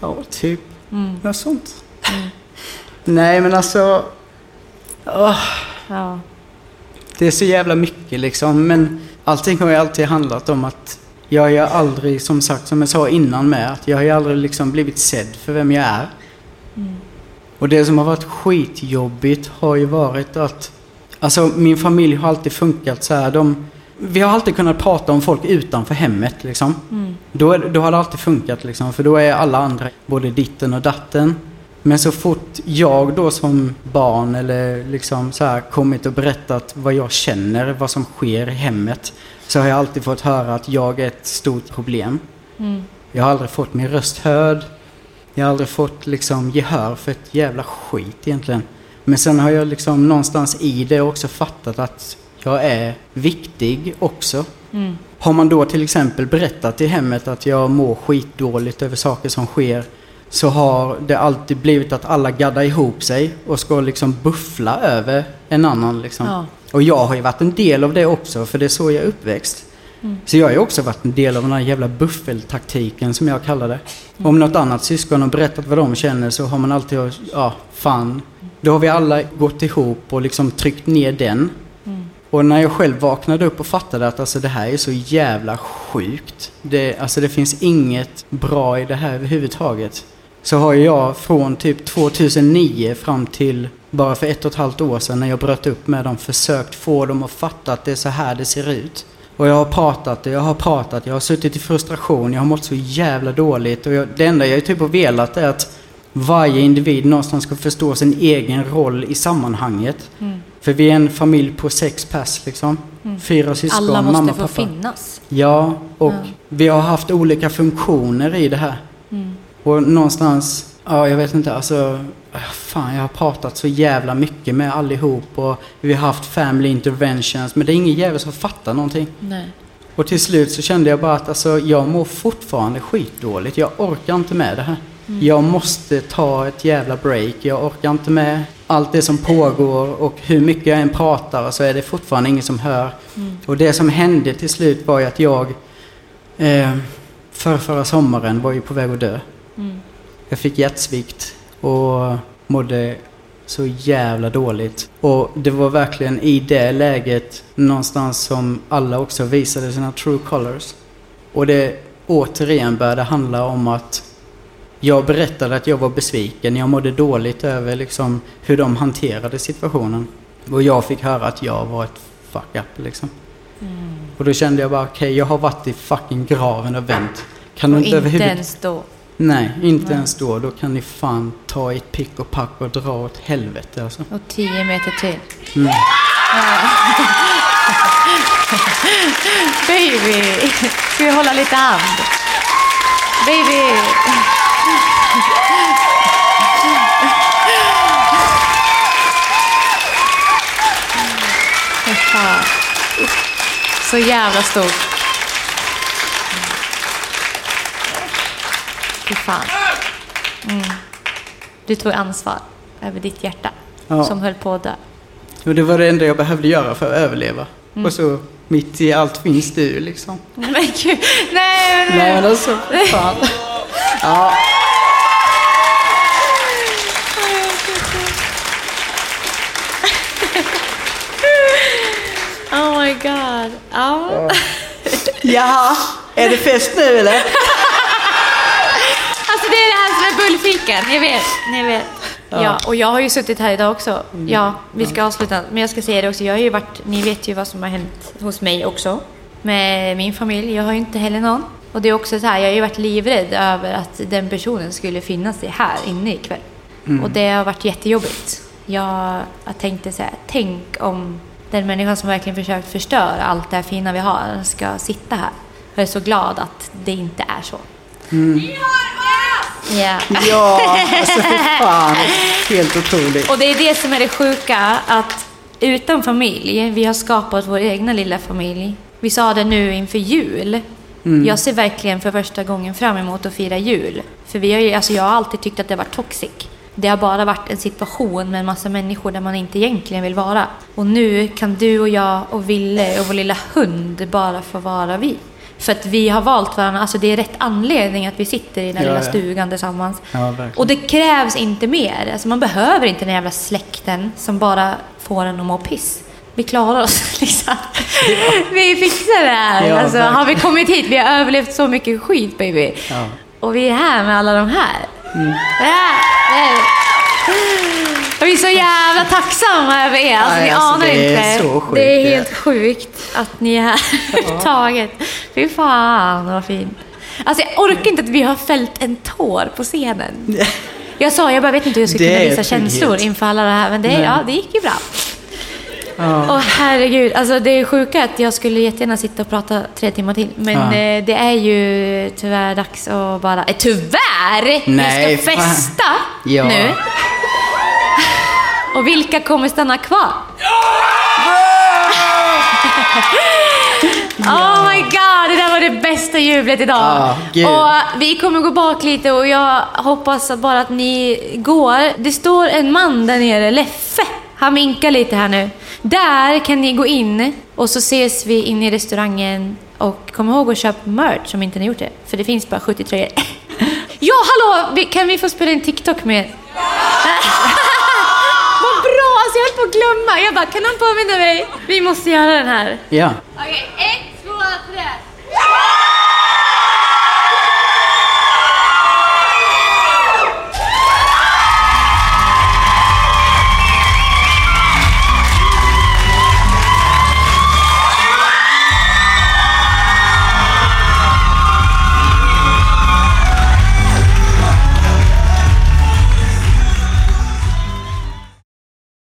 B: Ja, typ
C: Mm.
B: något sånt. Nej men alltså... åh,
C: Ja.
B: det är så jävla mycket liksom. Men allting har ju alltid handlat om att jag har ju aldrig, som sagt, som jag sa innan med, att jag har ju aldrig liksom blivit sedd för vem jag är. Och det som har varit skitjobbigt har ju varit att, alltså min familj har alltid funkat så här. De, vi har alltid kunnat prata om folk utanför hemmet liksom. Då, är, då har det alltid funkat liksom, för då är alla andra både ditten och datten. Men så fort jag då som barn eller liksom så här kommit och berättat vad jag känner, vad som sker i hemmet, så har jag alltid fått höra att jag är ett stort problem. Jag har aldrig fått min röst hörd. Jag har aldrig fått liksom gehör för ett jävla skit egentligen. Men sen har jag liksom någonstans i det också fattat att jag är viktig också. Har man då till exempel berättat i hemmet att jag mår skitdåligt över saker som sker så har det alltid blivit att alla gaddar ihop sig och ska liksom buffla över en annan. Liksom.
C: Ja.
B: Och jag har ju varit en del av det också för det är så jag är uppväxt. Så jag har ju också varit en del av den här jävla buffeltaktiken som jag kallar det. Om något annat syskon har berättat vad de känner så har man alltid, ja fan. Då har vi alla gått ihop och liksom tryckt ner den. Och när jag själv vaknade upp och fattade att alltså det här är så jävla sjukt. Det, alltså det finns inget bra i det här överhuvudtaget. Så har jag från typ 2009 fram till bara för ett och ett halvt år sedan när jag bröt upp med dem försökt få dem att fatta att det är så här det ser ut. Och jag har pratat och jag har pratat, jag har suttit i frustration, jag har mått så jävla dåligt och jag, det enda jag typ har velat är att varje individ någonstans ska förstå sin egen roll i sammanhanget. För vi är en familj på sex pers liksom. Fyra syskon,
C: Alla måste
B: mamma,
C: få
B: pappa.
C: finnas.
B: Ja, och
C: Ja.
B: vi har haft olika funktioner i det här. Och någonstans, ja jag vet inte, alltså fan jag har pratat så jävla mycket med allihop och vi har haft family interventions men det är ingen jävel som fattar någonting.
C: Nej.
B: Och till slut så kände jag bara att alltså, jag mår fortfarande skitdåligt. Jag orkar inte med det här. Jag måste ta ett jävla break. Jag orkar inte med allt det som pågår och hur mycket jag än pratar så är det fortfarande ingen som hör. Och det som hände till slut var ju att jag eh, för förra sommaren var ju på väg att dö. Jag fick hjärtsvikt och mådde så jävla dåligt. Och det var verkligen i det läget någonstans som alla också visade sina true colors. Och det återigen började handla om att jag berättade att jag var besviken. Jag mådde dåligt över liksom hur de hanterade situationen. Och jag fick höra att jag var ett fuck up liksom. Och då kände jag bara okej, jag har varit i fucking graven och vänt. Kan du
C: Och
B: inte
C: inte ens då.
B: Nej, inte ens då. Då kan ni fan ta ett pick och pack och dra åt helvete alltså.
C: Och tio meter till.
B: Mm.
C: Baby! Ska vi hålla lite hand? Baby! Så jävla stort. Fy fan. Mm. Du tog ansvar över ditt hjärta
B: Ja.
C: som höll på att dö.
B: Och det var det enda jag behövde göra för att överleva. Och så mitt i allt finns du liksom.
C: Men gud, nej men...
B: Nej men alltså, fan. Ja,
C: Oh my god. Ja.
B: Jaha, är det fest nu eller?
C: Alltså det är det här som är bullfiken, ni vet. Ni vet. Ja. och jag har ju suttit här idag också. Ja, vi ska avsluta. Men jag ska säga det också, jag har ju varit, ni vet ju vad som har hänt hos mig också. Med min familj, jag har ju inte heller någon. Och det är också så här, jag har ju varit livrädd över att den personen skulle finnas i här inne ikväll. Och det har varit jättejobbigt. Jag, jag tänkte så här, tänk om den människan som verkligen försökt förstöra allt det här fina vi har ska sitta här. Jag är så glad att det inte är så. Ja.
B: Ja, alltså fy fan. Helt otroligt.
C: Och det är det som är det sjuka, att utan familj, vi har skapat vår egna lilla familj. Vi sa det nu inför jul. Jag ser verkligen för första gången fram emot att fira jul. För vi har ju, alltså jag har alltid tyckt att det var toxic. Det har bara varit en situation med en massa människor där man inte egentligen vill vara. Och nu kan du och jag och Ville och vår lilla hund bara få vara vi. För att vi har valt varandra, alltså det är rätt anledning att vi sitter i den
B: Ja,
C: lilla
B: ja.
C: stugan tillsammans.
B: Ja,
C: och det krävs inte mer. Alltså man behöver inte den jävla släkten som bara får en att må piss. Vi klarar oss liksom. Vi fixar det här. Alltså, har vi kommit hit, vi har överlevt så mycket skit baby. Och vi är här med alla de här.
B: Mm.
C: Ja. Och vi är så jävla tacksamma över er. Alltså, ni
B: alltså,
C: anar
B: det är
C: inte.
B: så sjukt,
C: det är helt sjukt att ni är här överhuvudtaget. Fy fan vad fint. Alltså jag orkar inte att vi har fällt en tår på scenen. Jag sa, jag bara vet inte hur jag skulle kunna
B: är
C: visa känslor inför alla det här. Men det, ja, det gick ju bra.
B: Ja.
C: Åh herregud, alltså det är sjuka att jag skulle jättegärna sitta och prata tre timmar till. Men
B: Ja.
C: eh, det är ju tyvärr dags att bara... Eh, tyvärr!
B: Nej,
C: vi ska
B: fan.
C: festa
B: Ja.
C: nu. Och vilka kommer stanna kvar? Oh my god, det där var det bästa jublet idag.
B: Gud.
C: och vi kommer gå bak lite och jag hoppas bara att ni går. Det står en man där nere, Leffe. Han vinkar lite här nu. Där kan ni gå in och så ses vi inne i restaurangen. Och kom ihåg att köpa merch om inte ni gjort det. För det finns bara 70 tröjor. ja, hallå! Kan vi få spela en TikTok med er? Alltså jag höll på att glömma. Jag bara, kan någon påminna mig? Vi måste göra den här.
B: Ja.
C: Okej, okay, ett, två, tre.